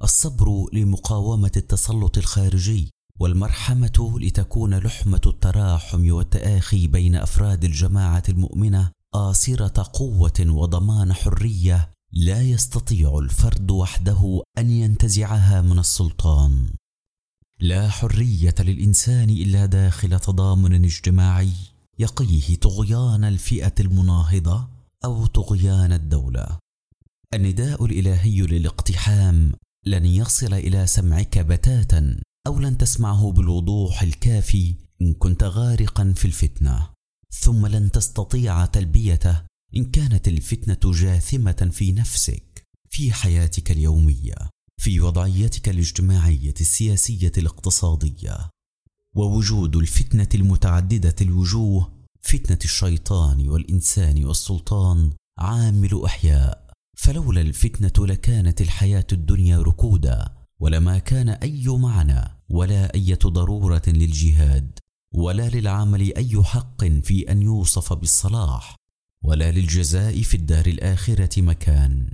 الصبر لمقاومة التسلط الخارجي والمرحمة لتكون لحمة التراحم والتآخي بين أفراد الجماعة المؤمنة آصرة قوة وضمان حرية لا يستطيع الفرد وحده أن ينتزعها من السلطان. لا حرية للإنسان إلا داخل تضامن اجتماعي يقيه طغيان الفئة المناهضة أو طغيان الدولة. النداء الإلهي للاقتحام لن يصل إلى سمعك بتاتا أو لن تسمعه بالوضوح الكافي إن كنت غارقا في الفتنة. ثم لن تستطيع تلبيته إن كانت الفتنة جاثمة في نفسك في حياتك اليومية في وضعيتك الاجتماعية السياسية الاقتصادية. ووجود الفتنة المتعددة الوجوه فتنة الشيطان والإنسان والسلطان عامل أحياء. فلولا الفتنة لكانت الحياة الدنيا ركودا ولما كان أي معنى ولا إيه ضرورة للجهاد ولا للعمل أي حق في أن يوصف بالصلاح ولا للجزاء في الدار الآخرة مكان.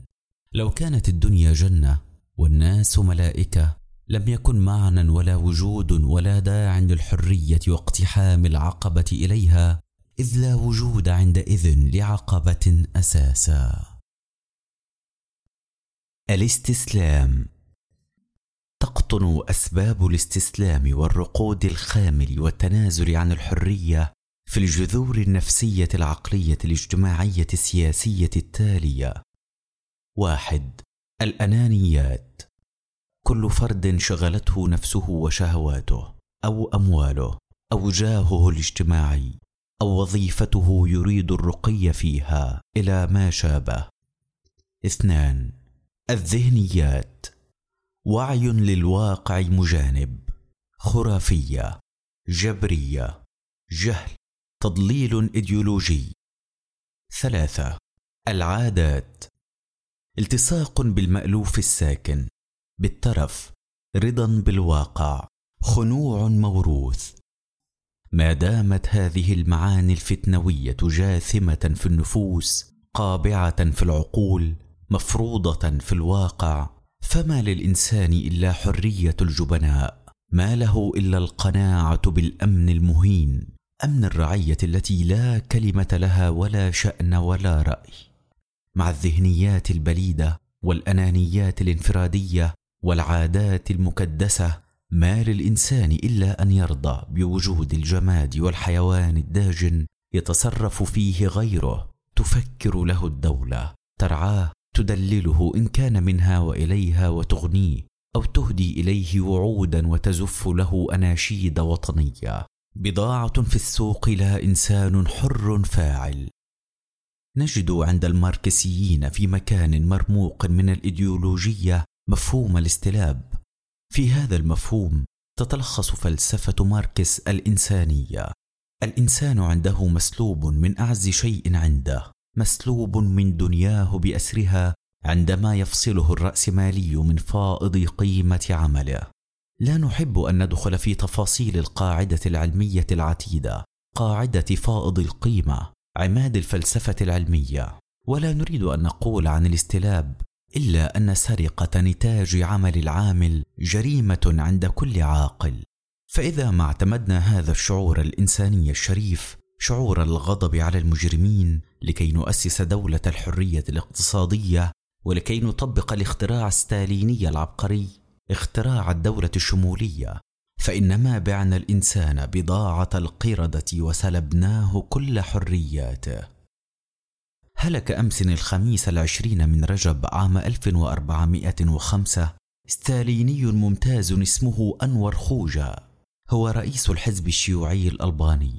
لو كانت الدنيا جنة والناس ملائكة لم يكن معنى ولا وجود ولا داع للحرية واقتحام العقبة إليها إذ لا وجود عندئذ لعقبة أساسا. الاستسلام. تقطن أسباب الاستسلام والرقود الخامل والتنازل عن الحرية في الجذور النفسية العقلية الاجتماعية السياسية التالية. واحد الأنانيات. كل فرد شغلته نفسه وشهواته أو أمواله أو جاهه الاجتماعي أو وظيفته يريد الرقي فيها إلى ما شابه. اثنان الذهنيات. وعي للواقع مجانب. خرافية. جبرية. جهل. تضليل إيديولوجي. ثلاثة. العادات. التصاق بالمألوف الساكن. بالترف رضا بالواقع. خنوع موروث. ما دامت هذه المعاني الفتنوية جاثمة في النفوس قابعة في العقول مفروضة في الواقع فما للإنسان إلا حرية الجبناء. ما له إلا القناعة بالأمن المهين أمن الرعية التي لا كلمة لها ولا شأن ولا رأي. مع الذهنيات البليدة والأنانيات الانفرادية والعادات المكدسة ما للإنسان إلا أن يرضى بوجود الجماد والحيوان الداجن يتصرف فيه غيره تفكر له الدولة ترعاه تدلله إن كان منها وإليها وتغنيه أو تهدي إليه وعودا وتزف له أناشيد وطنية. بضاعة في السوق لا إنسان حر فاعل. نجد عند الماركسيين في مكان مرموق من الإيديولوجية مفهوم الاستلاب. في هذا المفهوم تتلخص فلسفة ماركس الإنسانية. الإنسان عنده مسلوب من أعز شيء عنده. مسلوب من دنياه بأسرها عندما يفصله الراسمالي من فائض قيمة عمله. لا نحب أن ندخل في تفاصيل القاعدة العلمية العتيدة قاعدة فائض القيمة عماد الفلسفة العلمية. ولا نريد أن نقول عن الاستلاب إلا أن سرقة نتاج عمل العامل جريمة عند كل عاقل. فإذا ما اعتمدنا هذا الشعور الإنساني الشريف شعور الغضب على المجرمين لكي نؤسس دولة الحرية الاقتصادية ولكي نطبق الاختراع الستاليني العبقري. اختراع الدولة الشمولية. فانما بعنا الإنسان بضاعة القردة وسلبناه كل حرياته. هلك أمس الخميس العشرين من رجب عام 1405 ستاليني ممتاز اسمه أنور خوجا. هو رئيس الحزب الشيوعي الألباني.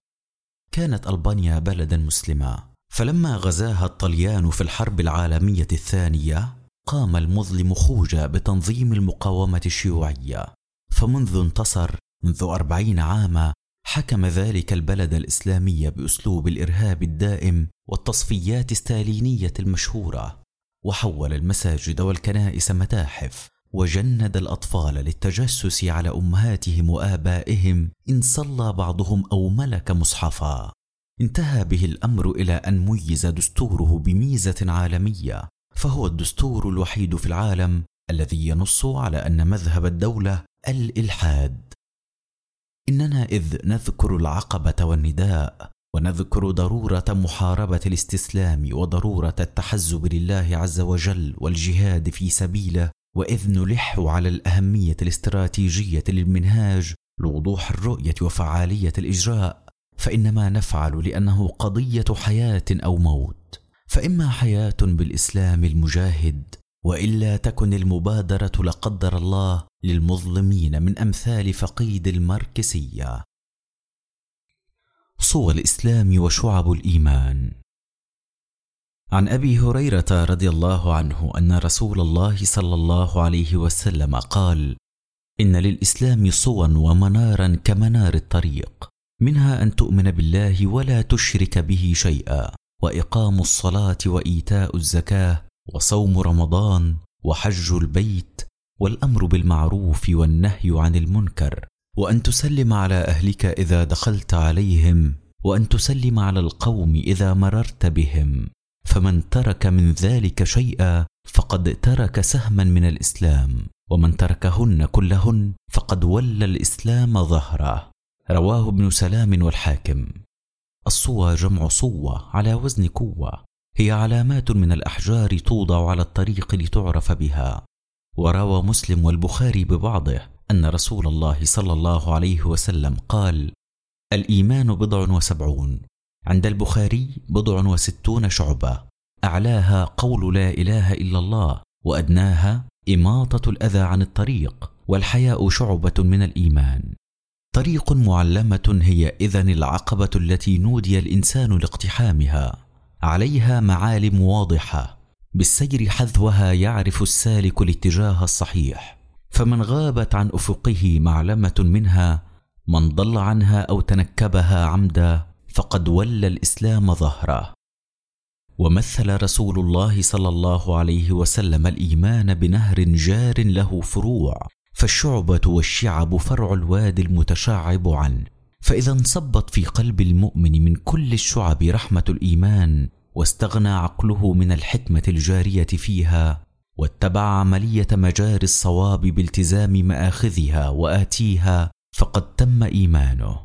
كانت ألبانيا بلدا مسلما. فلما غزاها الطليان في الحرب العالمية الثانية قام المظلم خوجا بتنظيم المقاومة الشيوعية. فمنذ انتصر منذ أربعين عاما حكم ذلك البلد الإسلامي بأسلوب الإرهاب الدائم والتصفيات الستالينية المشهورة. وحول المساجد والكنائس متاحف وجند الأطفال للتجسس على أمهاتهم وآبائهم إن صلى بعضهم أو ملك مصحفا. انتهى به الأمر إلى أن ميز دستوره بميزة عالمية فهو الدستور الوحيد في العالم الذي ينص على أن مذهب الدولة الإلحاد. إننا إذ نذكر العقبة والنداء ونذكر ضرورة محاربة الاستسلام وضرورة التحزب لله عز وجل والجهاد في سبيله وإذ نلح على الأهمية الاستراتيجية للمنهاج لوضوح الرؤية وفعالية الإجراء. فإنما نفعل لأنه قضية حياة أو موت. فإما حياة بالإسلام المجاهد وإلا تكن المبادرة لقدر الله للمظلمين من أمثال فقيد الماركسية. صور الإسلام وشعب الإيمان. عن أبي هريرة رضي الله عنه أن رسول الله صلى الله عليه وسلم قال إن للإسلام صوا ومنارا كمنار الطريق. منها أن تؤمن بالله ولا تشرك به شيئا وإقام الصلاة وإيتاء الزكاة وصوم رمضان وحج البيت والأمر بالمعروف والنهي عن المنكر وأن تسلم على أهلك إذا دخلت عليهم وأن تسلم على القوم إذا مررت بهم. فمن ترك من ذلك شيئا فقد ترك سهما من الإسلام ومن تركهن كلهن فقد ولى الإسلام ظهره. رواه ابن سلام والحاكم. الصوى جمع صوة على وزن قوة. هي علامات من الأحجار توضع على الطريق لتعرف بها. وروى مسلم والبخاري ببعضه أن رسول الله صلى الله عليه وسلم قال الإيمان بضع وسبعون عند البخاري بضع وستون شعبة. أعلاها قول لا إله إلا الله وأدناها إماطة الأذى عن الطريق والحياء شعبة من الإيمان. طريق معلمة هي إذن العقبة التي نودي الإنسان لاقتحامها. عليها معالم واضحة. بالسير حذوها يعرف السالك الاتجاه الصحيح. فمن غابت عن أفقه معلمة منها من ضل عنها أو تنكبها عمدا فقد ولى الإسلام ظهره ومثل رسول الله صلى الله عليه وسلم الإيمان بنهر جار له فروع. فالشعبة والشعب فرع الوادي المتشعب عنه. فإذا انصبت في قلب المؤمن من كل الشعب رحمة الإيمان واستغنى عقله من الحكمة الجارية فيها واتبع عملية مجاري الصواب بالتزام مآخذها وآتيها فقد تم إيمانه.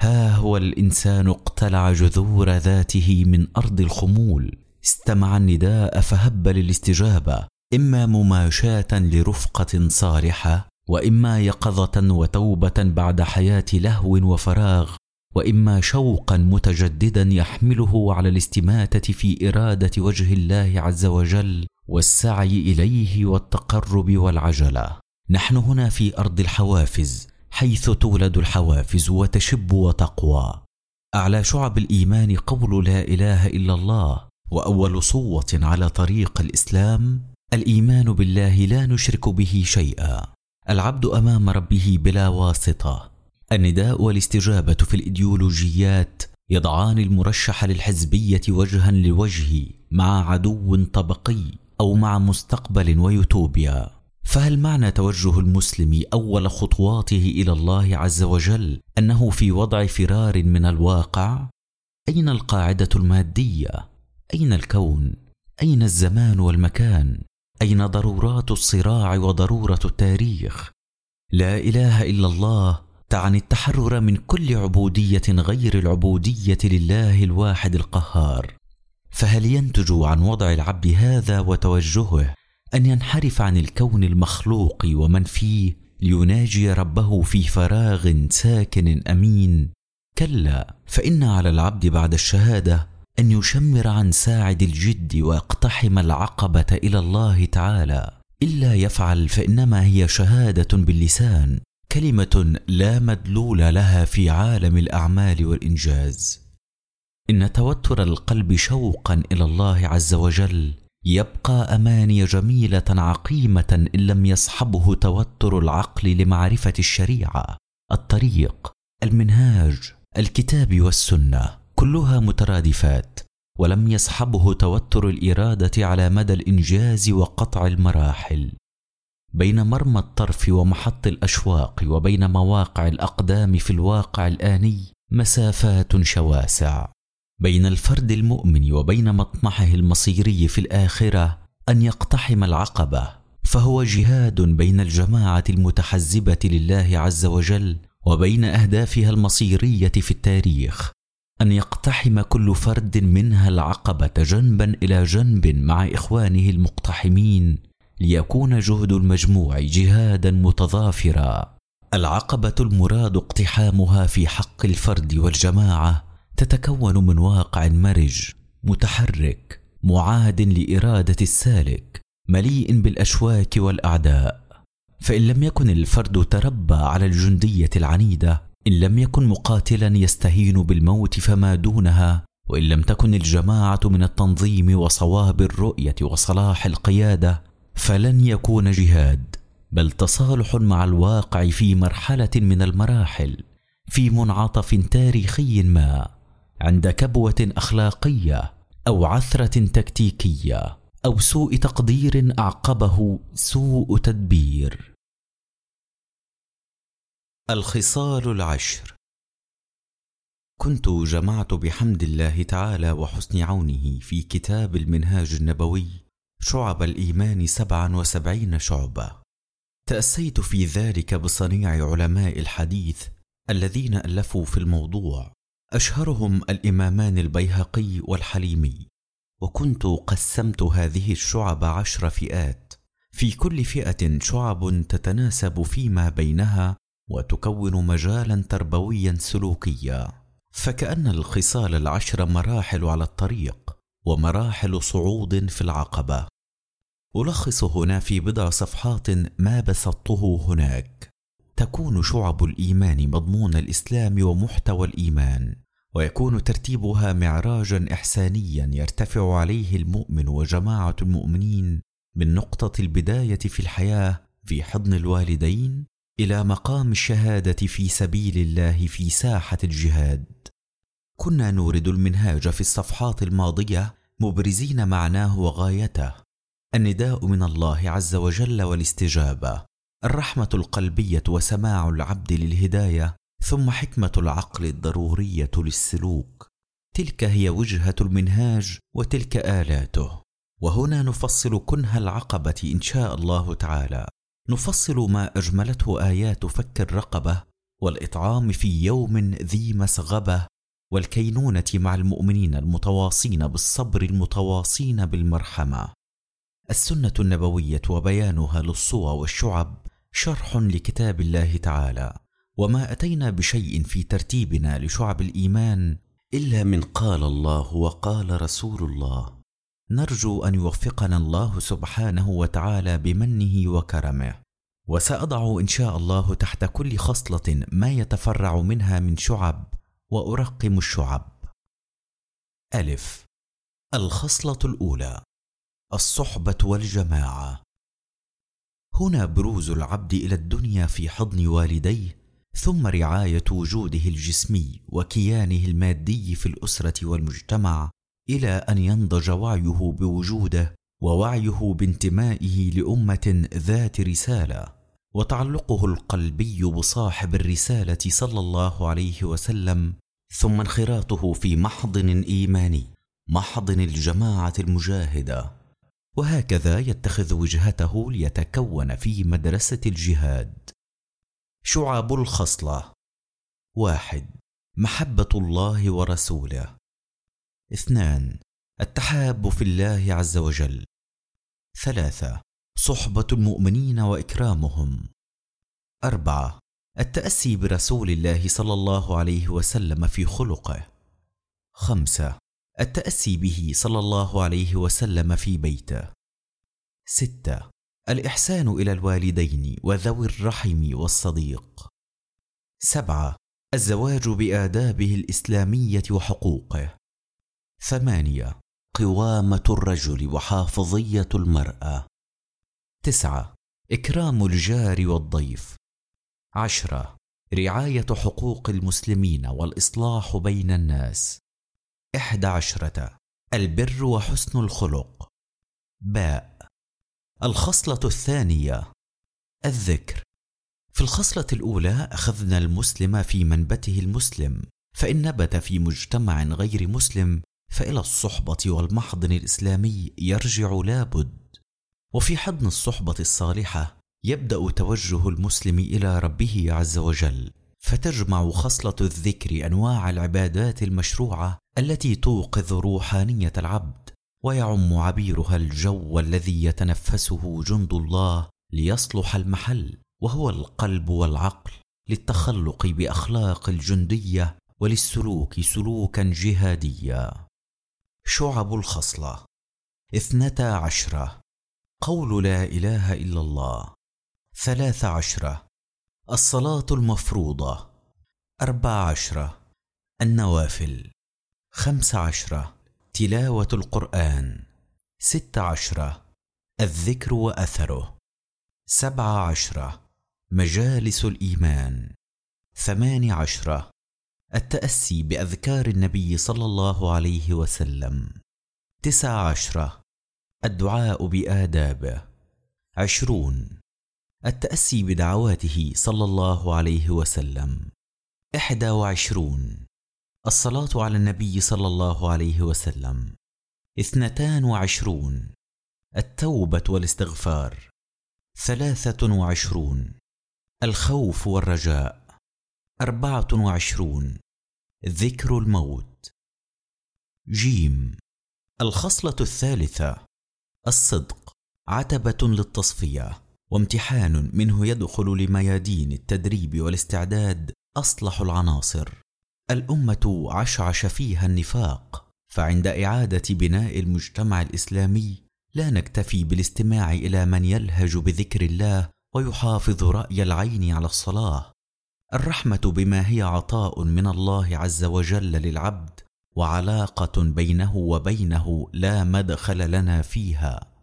ها هو الإنسان اقتلع جذور ذاته من أرض الخمول استمع النداء فهب للاستجابة إما مماشاة لرفقة صالحة وإما يقظة وتوبة بعد حياة لهو وفراغ وإما شوقا متجددا يحمله على الاستماتة في إرادة وجه الله عز وجل والسعي إليه والتقرب والعجلة. نحن هنا في أرض الحوافز حيث تولد الحوافز وتشب وتقوى. أعلى شعب الإيمان قول لا إله إلا الله وأول صوه على طريق الإسلام الإيمان بالله لا نشرك به شيئا. العبد أمام ربه بلا واسطة. النداء والاستجابة في الإيديولوجيات يضعان المرشح للحزبية وجها لوجه مع عدو طبقي أو مع مستقبل ويوتوبيا. فهل معنى توجه المسلم أول خطواته إلى الله عز وجل أنه في وضع فرار من الواقع؟ أين القاعدة المادية؟ أين الكون؟ أين الزمان والمكان؟ أين ضرورات الصراع وضرورة التاريخ؟ لا إله إلا الله تعني التحرر من كل عبودية غير العبودية لله الواحد القهار. فهل ينتج عن وضع العبد هذا وتوجهه أن ينحرف عن الكون المخلوق ومن فيه ليناجي ربه في فراغ ساكن أمين؟ كلا فإن على العبد بعد الشهادة أن يشمر عن ساعد الجد ويقتحم العقبة إلى الله تعالى. إلا يفعل فإنما هي شهادة باللسان كلمة لا مدلول لها في عالم الأعمال والإنجاز. إن توتر القلب شوقا إلى الله عز وجل يبقى أماني جميلة عقيمة إن لم يصحبه توتر العقل لمعرفة الشريعة الطريق المنهاج الكتاب والسنة. كلها مترادفات ولم يصحبه توتر الإرادة على مدى الإنجاز وقطع المراحل. بين مرمى الطرف ومحط الأشواق وبين مواقع الأقدام في الواقع الآني مسافات شواسع. بين الفرد المؤمن وبين مطمحه المصيري في الآخرة أن يقتحم العقبة فهو جهاد بين الجماعة المتحزبة لله عز وجل وبين أهدافها المصيرية في التاريخ. أن يقتحم كل فرد منها العقبة جنبا إلى جنب مع إخوانه المقتحمين ليكون جهد المجموع جهادا متضافرا. العقبة المراد اقتحامها في حق الفرد والجماعة تتكون من واقع مرج متحرك معاد لإرادة السالك مليء بالأشواك والأعداء. فإن لم يكن الفرد تربى على الجندية العنيدة إن لم يكن مقاتلا يستهين بالموت فما دونها وإن لم تكن الجماعة من التنظيم وصواب الرؤية وصلاح القيادة فلن يكون جهاد بل تصالح مع الواقع في مرحلة من المراحل في منعطف تاريخي ما عند كبوة أخلاقية أو عثرة تكتيكية أو سوء تقدير أعقبه سوء تدبير. الخصال العشر. كنت جمعت بحمد الله تعالى وحسن عونه في كتاب المنهاج النبوي شعب الإيمان سبعا وسبعين شعبه تأسيت في ذلك بصنيع علماء الحديث الذين ألفوا في الموضوع. أشهرهم الإمامان البيهقي والحليمي. وكنت قسمت هذه الشعب عشر فئات. في كل فئة شعب تتناسب فيما بينها وتكون مجالا تربويا سلوكيا. فكأن الخصال العشر مراحل على الطريق ومراحل صعود في العقبة. ألخص هنا في بضع صفحات ما بسطته هناك. تكون شعب الإيمان مضمون الإسلام ومحتوى الإيمان ويكون ترتيبها معراجا إحسانيا يرتفع عليه المؤمن وجماعة المؤمنين من نقطة البداية في الحياة في حضن الوالدين إلى مقام الشهادة في سبيل الله في ساحة الجهاد. كنا نورد المنهاج في الصفحات الماضية مبرزين معناه وغايته. النداء من الله عز وجل والاستجابة. الرحمة القلبية وسماع العبد للهداية ثم حكمة العقل الضرورية للسلوك. تلك هي وجهة المنهاج وتلك آلاته. وهنا نفصل كنه العقبة إن شاء الله تعالى. نفصل ما أجملته آيات فك الرقبة والإطعام في يوم ذي مسغبة والكينونة مع المؤمنين المتواصين بالصبر المتواصين بالمرحمة. السنة النبوية وبيانها للصور والشعب شرح لكتاب الله تعالى وما أتينا بشيء في ترتيبنا لشعب الإيمان إلا من قال الله وقال رسول الله. نرجو أن يوفقنا الله سبحانه وتعالى بمنه وكرمه. وسأضع إن شاء الله تحت كل خصلة ما يتفرع منها من شعب وأرقم الشعب. ألف. الخصلة الأولى. الصحبة والجماعة. هنا بروز العبد إلى الدنيا في حضن والديه ثم رعاية وجوده الجسمي وكيانه المادي في الأسرة والمجتمع إلى أن ينضج وعيه بوجوده ووعيه بانتمائه لأمة ذات رسالة وتعلقه القلبي بصاحب الرسالة صلى الله عليه وسلم ثم انخراطه في محضن إيماني محضن الجماعة المجاهدة. وهكذا يتخذ وجهته ليتكون في مدرسة الجهاد. شعاب الخصلة. واحد محبة الله ورسوله. اثنان التحاب في الله عز وجل. ثلاثة صحبة المؤمنين وإكرامهم. أربعة التأسي برسول الله صلى الله عليه وسلم في خلقه. خمسة التأسي به صلى الله عليه وسلم في بيته. ستة الإحسان إلى الوالدين وذوي الرحم والصديق. سبعة الزواج بآدابه الإسلامية وحقوقه. ثمانية. قوامة الرجل وحافظية المرأة. تسعة. إكرام الجار والضيف. عشرة. رعاية حقوق المسلمين والإصلاح بين الناس. إحدى عشرة. البر وحسن الخلق. باء. الخصلة الثانية. الذكر. في الخصلة الأولى أخذنا المسلم في منبته المسلم فإن نبت في مجتمع غير مسلم فإلى الصحبة والمحضن الإسلامي يرجع لابد. وفي حضن الصحبة الصالحة يبدأ توجه المسلم إلى ربه عز وجل فتجمع خصلة الذكر أنواع العبادات المشروعة التي توقظ روحانية العبد ويعم عبيرها الجو الذي يتنفسه جند الله ليصلح المحل وهو القلب والعقل للتخلق بأخلاق الجندية وللسلوك سلوكا جهاديا. شعب الخصلة. اثنتا عشرة. قول لا إله إلا الله. ثلاث عشرة. الصلاة المفروضة. أربع عشرة. النوافل. خمس عشرة. تلاوة القرآن. ست عشرة. الذكر وأثره. سبع عشرة. مجالس الإيمان. ثمان عشرة. التأسي بأذكار النبي صلى الله عليه وسلم. تسع عشرة. الدعاء بآدابه. عشرون. التأسي بدعواته صلى الله عليه وسلم. إحدى وعشرون. الصلاة على النبي صلى الله عليه وسلم. اثنتان وعشرون. التوبة والاستغفار. ثلاثة وعشرون. الخوف والرجاء. أربعة وعشرون. ذكر الموت. جيم. الخصلة الثالثة. الصدق. عتبة للتصفية. وامتحان منه يدخل لميادين التدريب والاستعداد أصلح العناصر. الأمة عشعش فيها النفاق فعند إعادة بناء المجتمع الإسلامي لا نكتفي بالاستماع إلى من يلهج بذكر الله ويحافظ رأي العين على الصلاة. الرحمة بما هي عطاء من الله عز وجل للعبد وعلاقة بينه وبينه لا مدخل لنا فيها.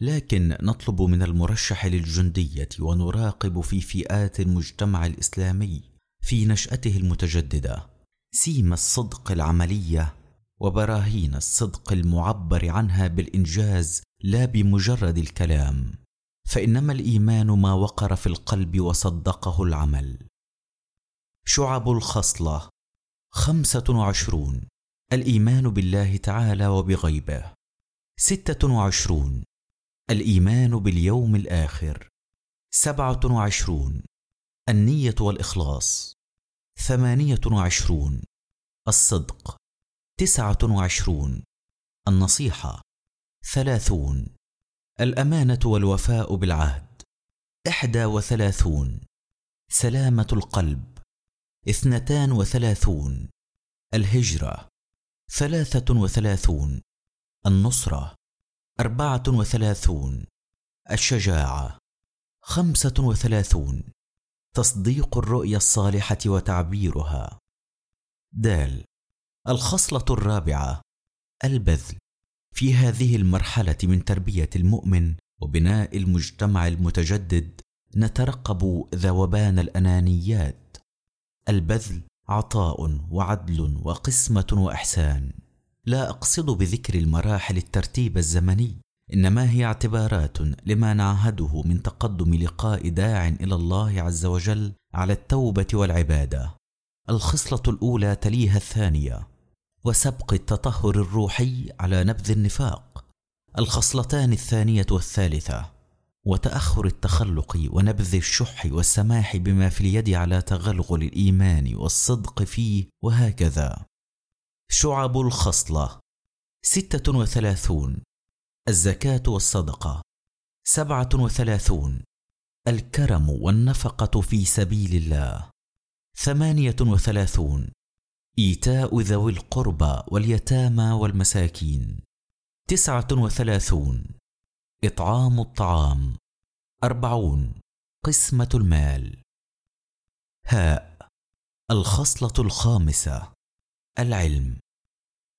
لكن نطلب من المرشح للجندية ونراقب في فئات المجتمع الإسلامي في نشأته المتجددة سيم الصدق العملية وبراهين الصدق المعبر عنها بالإنجاز لا بمجرد الكلام فإنما الإيمان ما وقر في القلب وصدقه العمل. شعب الخصلة. خمسة وعشرون. الإيمان بالله تعالى وبغيبه. ستة وعشرون. الإيمان باليوم الآخر. سبعة وعشرون. النية والإخلاص. ثمانية وعشرون. الصدق. تسعة وعشرون. النصيحة. ثلاثون. الأمانة والوفاء بالعهد. إحدى وثلاثون. سلامة القلب. اثنتان وثلاثون. الهجرة. ثلاثة وثلاثون. النصرة. أربعة وثلاثون. الشجاعة. خمسة وثلاثون. تصديق الرؤيا الصالحة وتعبيرها. دال. الخصلة الرابعة. البذل. في هذه المرحلة من تربية المؤمن وبناء المجتمع المتجدد نترقب ذوبان الأنانيات. البذل عطاء وعدل وقسمة وإحسان. لا أقصد بذكر المراحل الترتيب الزمني إنما هي اعتبارات لما نعهده من تقدم لقاء داع إلى الله عز وجل على التوبة والعبادة. الخصلة الأولى تليها الثانية وسبق التطهر الروحي على نبذ النفاق. الخصلتان الثانية والثالثة وتأخر التخلق ونبذ الشح والسماح بما في اليد على تغلغل الإيمان والصدق فيه وهكذا. شعب الخصلة. ستة وثلاثون. الزكاة والصدقة. سبعة وثلاثون. الكرم والنفقة في سبيل الله. ثمانية وثلاثون. إيتاء ذوي القربى واليتامى والمساكين. تسعة وثلاثون. إطعام الطعام. أربعون. قسمة المال. هاء. الخصلة الخامسة. العلم.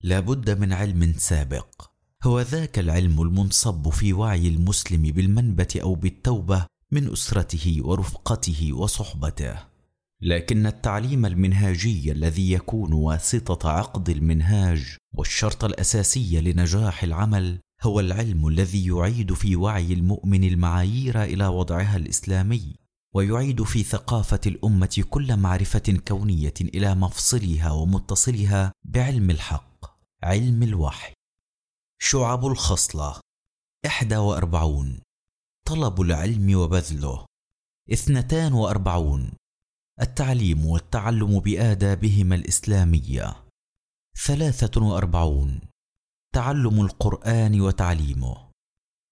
لا بد من علم سابق. هو ذاك العلم المنصب في وعي المسلم بالمنبه أو بالتوبة من أسرته ورفقته وصحبته. لكن التعليم المنهاجي الذي يكون واسطة عقد المنهاج والشرط الأساسي لنجاح العمل هو العلم الذي يعيد في وعي المؤمن المعايير إلى وضعها الإسلامي ويعيد في ثقافة الأمة كل معرفة كونية إلى مفصلها ومتصلها بعلم الحق علم الوحي. شعب الخصلة إحدى وأربعون. طلب العلم وبذله اثنتان وأربعون. التعليم والتعلم الإسلامية ثلاثة وأربعون. تعلم القرآن وتعليمه.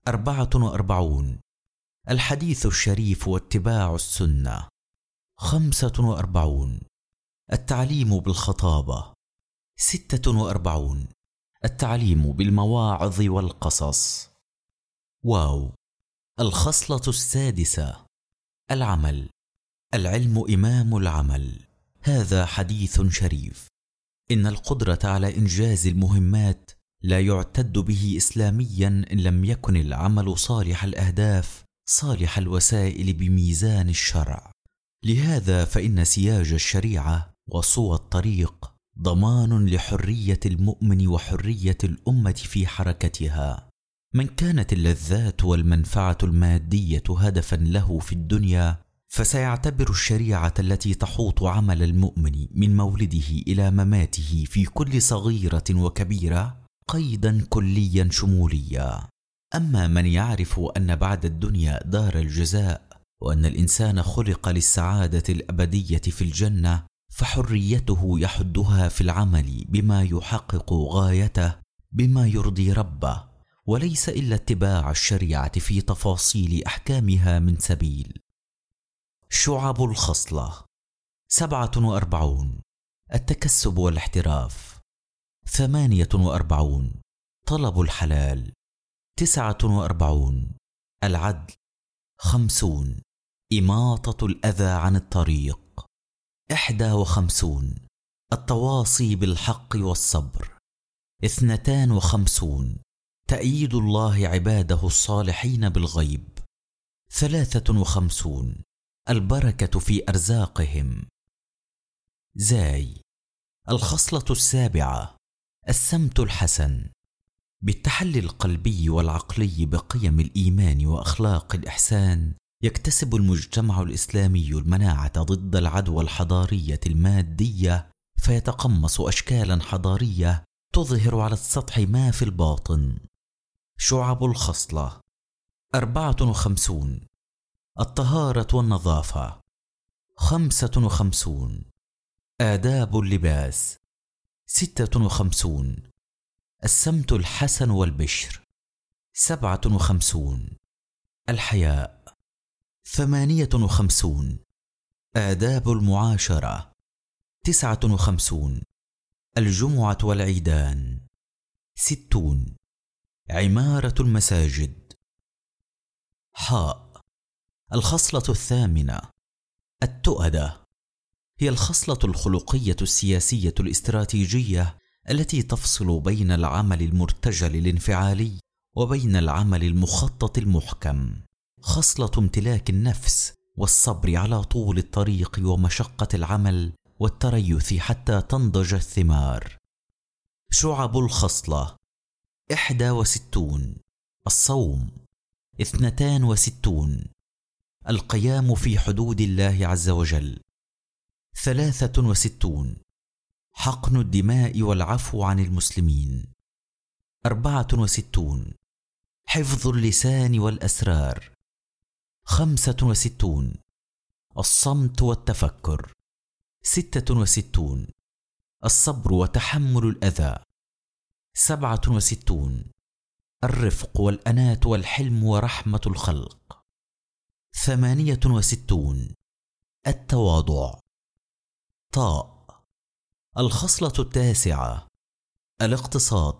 أربعة وأربعون. الحديث الشريف واتباع السنة. خمسة وأربعون. التعليم بالخطابة. ستة وأربعون. التعليم بالمواعظ والقصص. واو. الخصلة السادسة. العمل. العلم إمام العمل. هذا حديث شريف. إن القدرة على إنجاز المهمات لا يعتد به اسلاميا إن لم يكن العمل صالح الأهداف صالح الوسائل بميزان الشرع. لهذا فإن سياج الشريعة وصوى الطريق ضمان لحرية المؤمن وحرية الأمة في حركتها. من كانت اللذات والمنفعة المادية هدفا له في الدنيا فسيعتبر الشريعة التي تحوط عمل المؤمن من مولده إلى مماته في كل صغيرة وكبيرة قيدا كليا شموليا. أما من يعرف أن بعد الدنيا دار الجزاء وأن الإنسان خلق للسعادة الأبدية في الجنة فحريته يحدها في العمل بما يحقق غايته بما يرضي ربه وليس إلا اتباع الشريعة في تفاصيل أحكامها من سبيل. شعب الخصلة. سبعة وأربعون. التكسب والاحتراف. ثمانية وأربعون طلب الحلال تسعة وأربعون العدل خمسون إماطة الأذى عن الطريق إحدى وخمسون التواصي بالحق والصبر اثنتان وخمسون تأييد الله عباده الصالحين بالغيب ثلاثة وخمسون البركة في أرزاقهم زاي الخصلة السابعة السمت الحسن بالتحلي القلبي والعقلي بقيم الإيمان وأخلاق الإحسان يكتسب المجتمع الإسلامي المناعة ضد العدوى الحضارية المادية فيتقمص أشكالا حضارية تظهر على السطح ما في الباطن. شعب الخصلة أربعة وخمسون. الطهارة والنظافة خمسة وخمسون. آداب اللباس. ستة وخمسون. السمت الحسن والبشر. سبعة وخمسون. الحياء. ثمانية وخمسون. آداب المعاشرة. تسعة وخمسون. الجمعة والعيدان. ستون. عمارة المساجد. حاء. الخصلة الثامنة. التؤدة. هي الخصلة الخلقية السياسية الاستراتيجية التي تفصل بين العمل المرتجل الانفعالي وبين العمل المخطط المحكم. خصلة امتلاك النفس والصبر على طول الطريق ومشقة العمل والتريث حتى تنضج الثمار. شعب إحدى وستون. الصوم إثنتان وستون. القيام في حدود الله عز وجل. ثلاثة وستون. حقن الدماء والعفو عن المسلمين. أربعة وستون. حفظ اللسان والأسرار. خمسة وستون. الصمت والتفكر. ستة وستون. الصبر وتحمل الأذى. سبعة وستون. الرفق والأناة والحلم ورحمة الخلق. ثمانية وستون. التواضع. طاء. الخصلة التاسعة. الاقتصاد.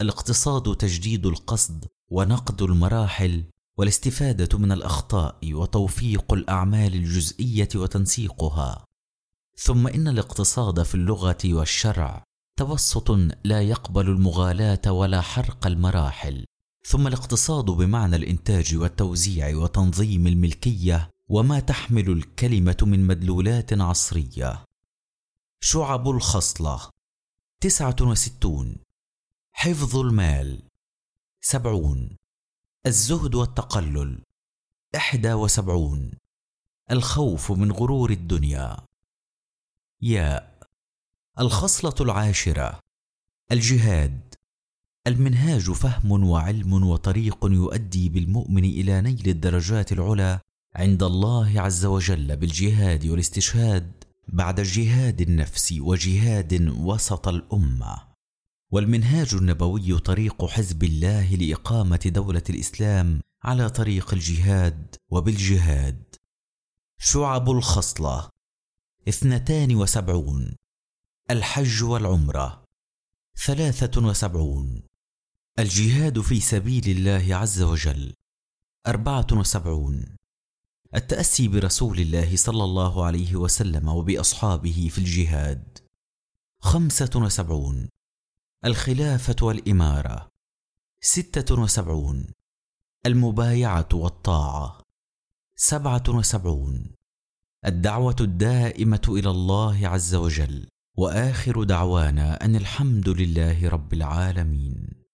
الاقتصاد تجديد القصد ونقد المراحل والاستفادة من الأخطاء وتوفيق الأعمال الجزئية وتنسيقها. ثم إن الاقتصاد في اللغة والشرع توسط لا يقبل المغالاة ولا حرق المراحل. ثم الاقتصاد بمعنى الإنتاج والتوزيع وتنظيم الملكية وما تحمل الكلمة من مدلولات عصرية. شعب الخصلة تسعة وستون. حفظ المال سبعون. الزهد والتقلل إحدى وسبعون. الخوف من غرور الدنيا. ياء الخصلة العاشرة. الجهاد المنهاج فهم وعلم وطريق يؤدي بالمؤمن إلى نيل الدرجات العلى عند الله عز وجل بالجهاد والاستشهاد بعد جهاد النفس وجهاد وسط الأمة. والمنهاج النبوي طريق حزب الله لإقامة دولة الإسلام على طريق الجهاد وبالجهاد. شعب الخصلة اثنتان وسبعون. الحج والعمرة ثلاثة وسبعون. الجهاد في سبيل الله عز وجل أربعة وسبعون. التأسي برسول الله صلى الله عليه وسلم وبأصحابه في الجهاد. خمسة وسبعون. الخلافة والإمارة. ستة وسبعون. المبايعة والطاعة. سبعة وسبعون. الدعوة الدائمة إلى الله عز وجل. وآخر دعوانا أن الحمد لله رب العالمين.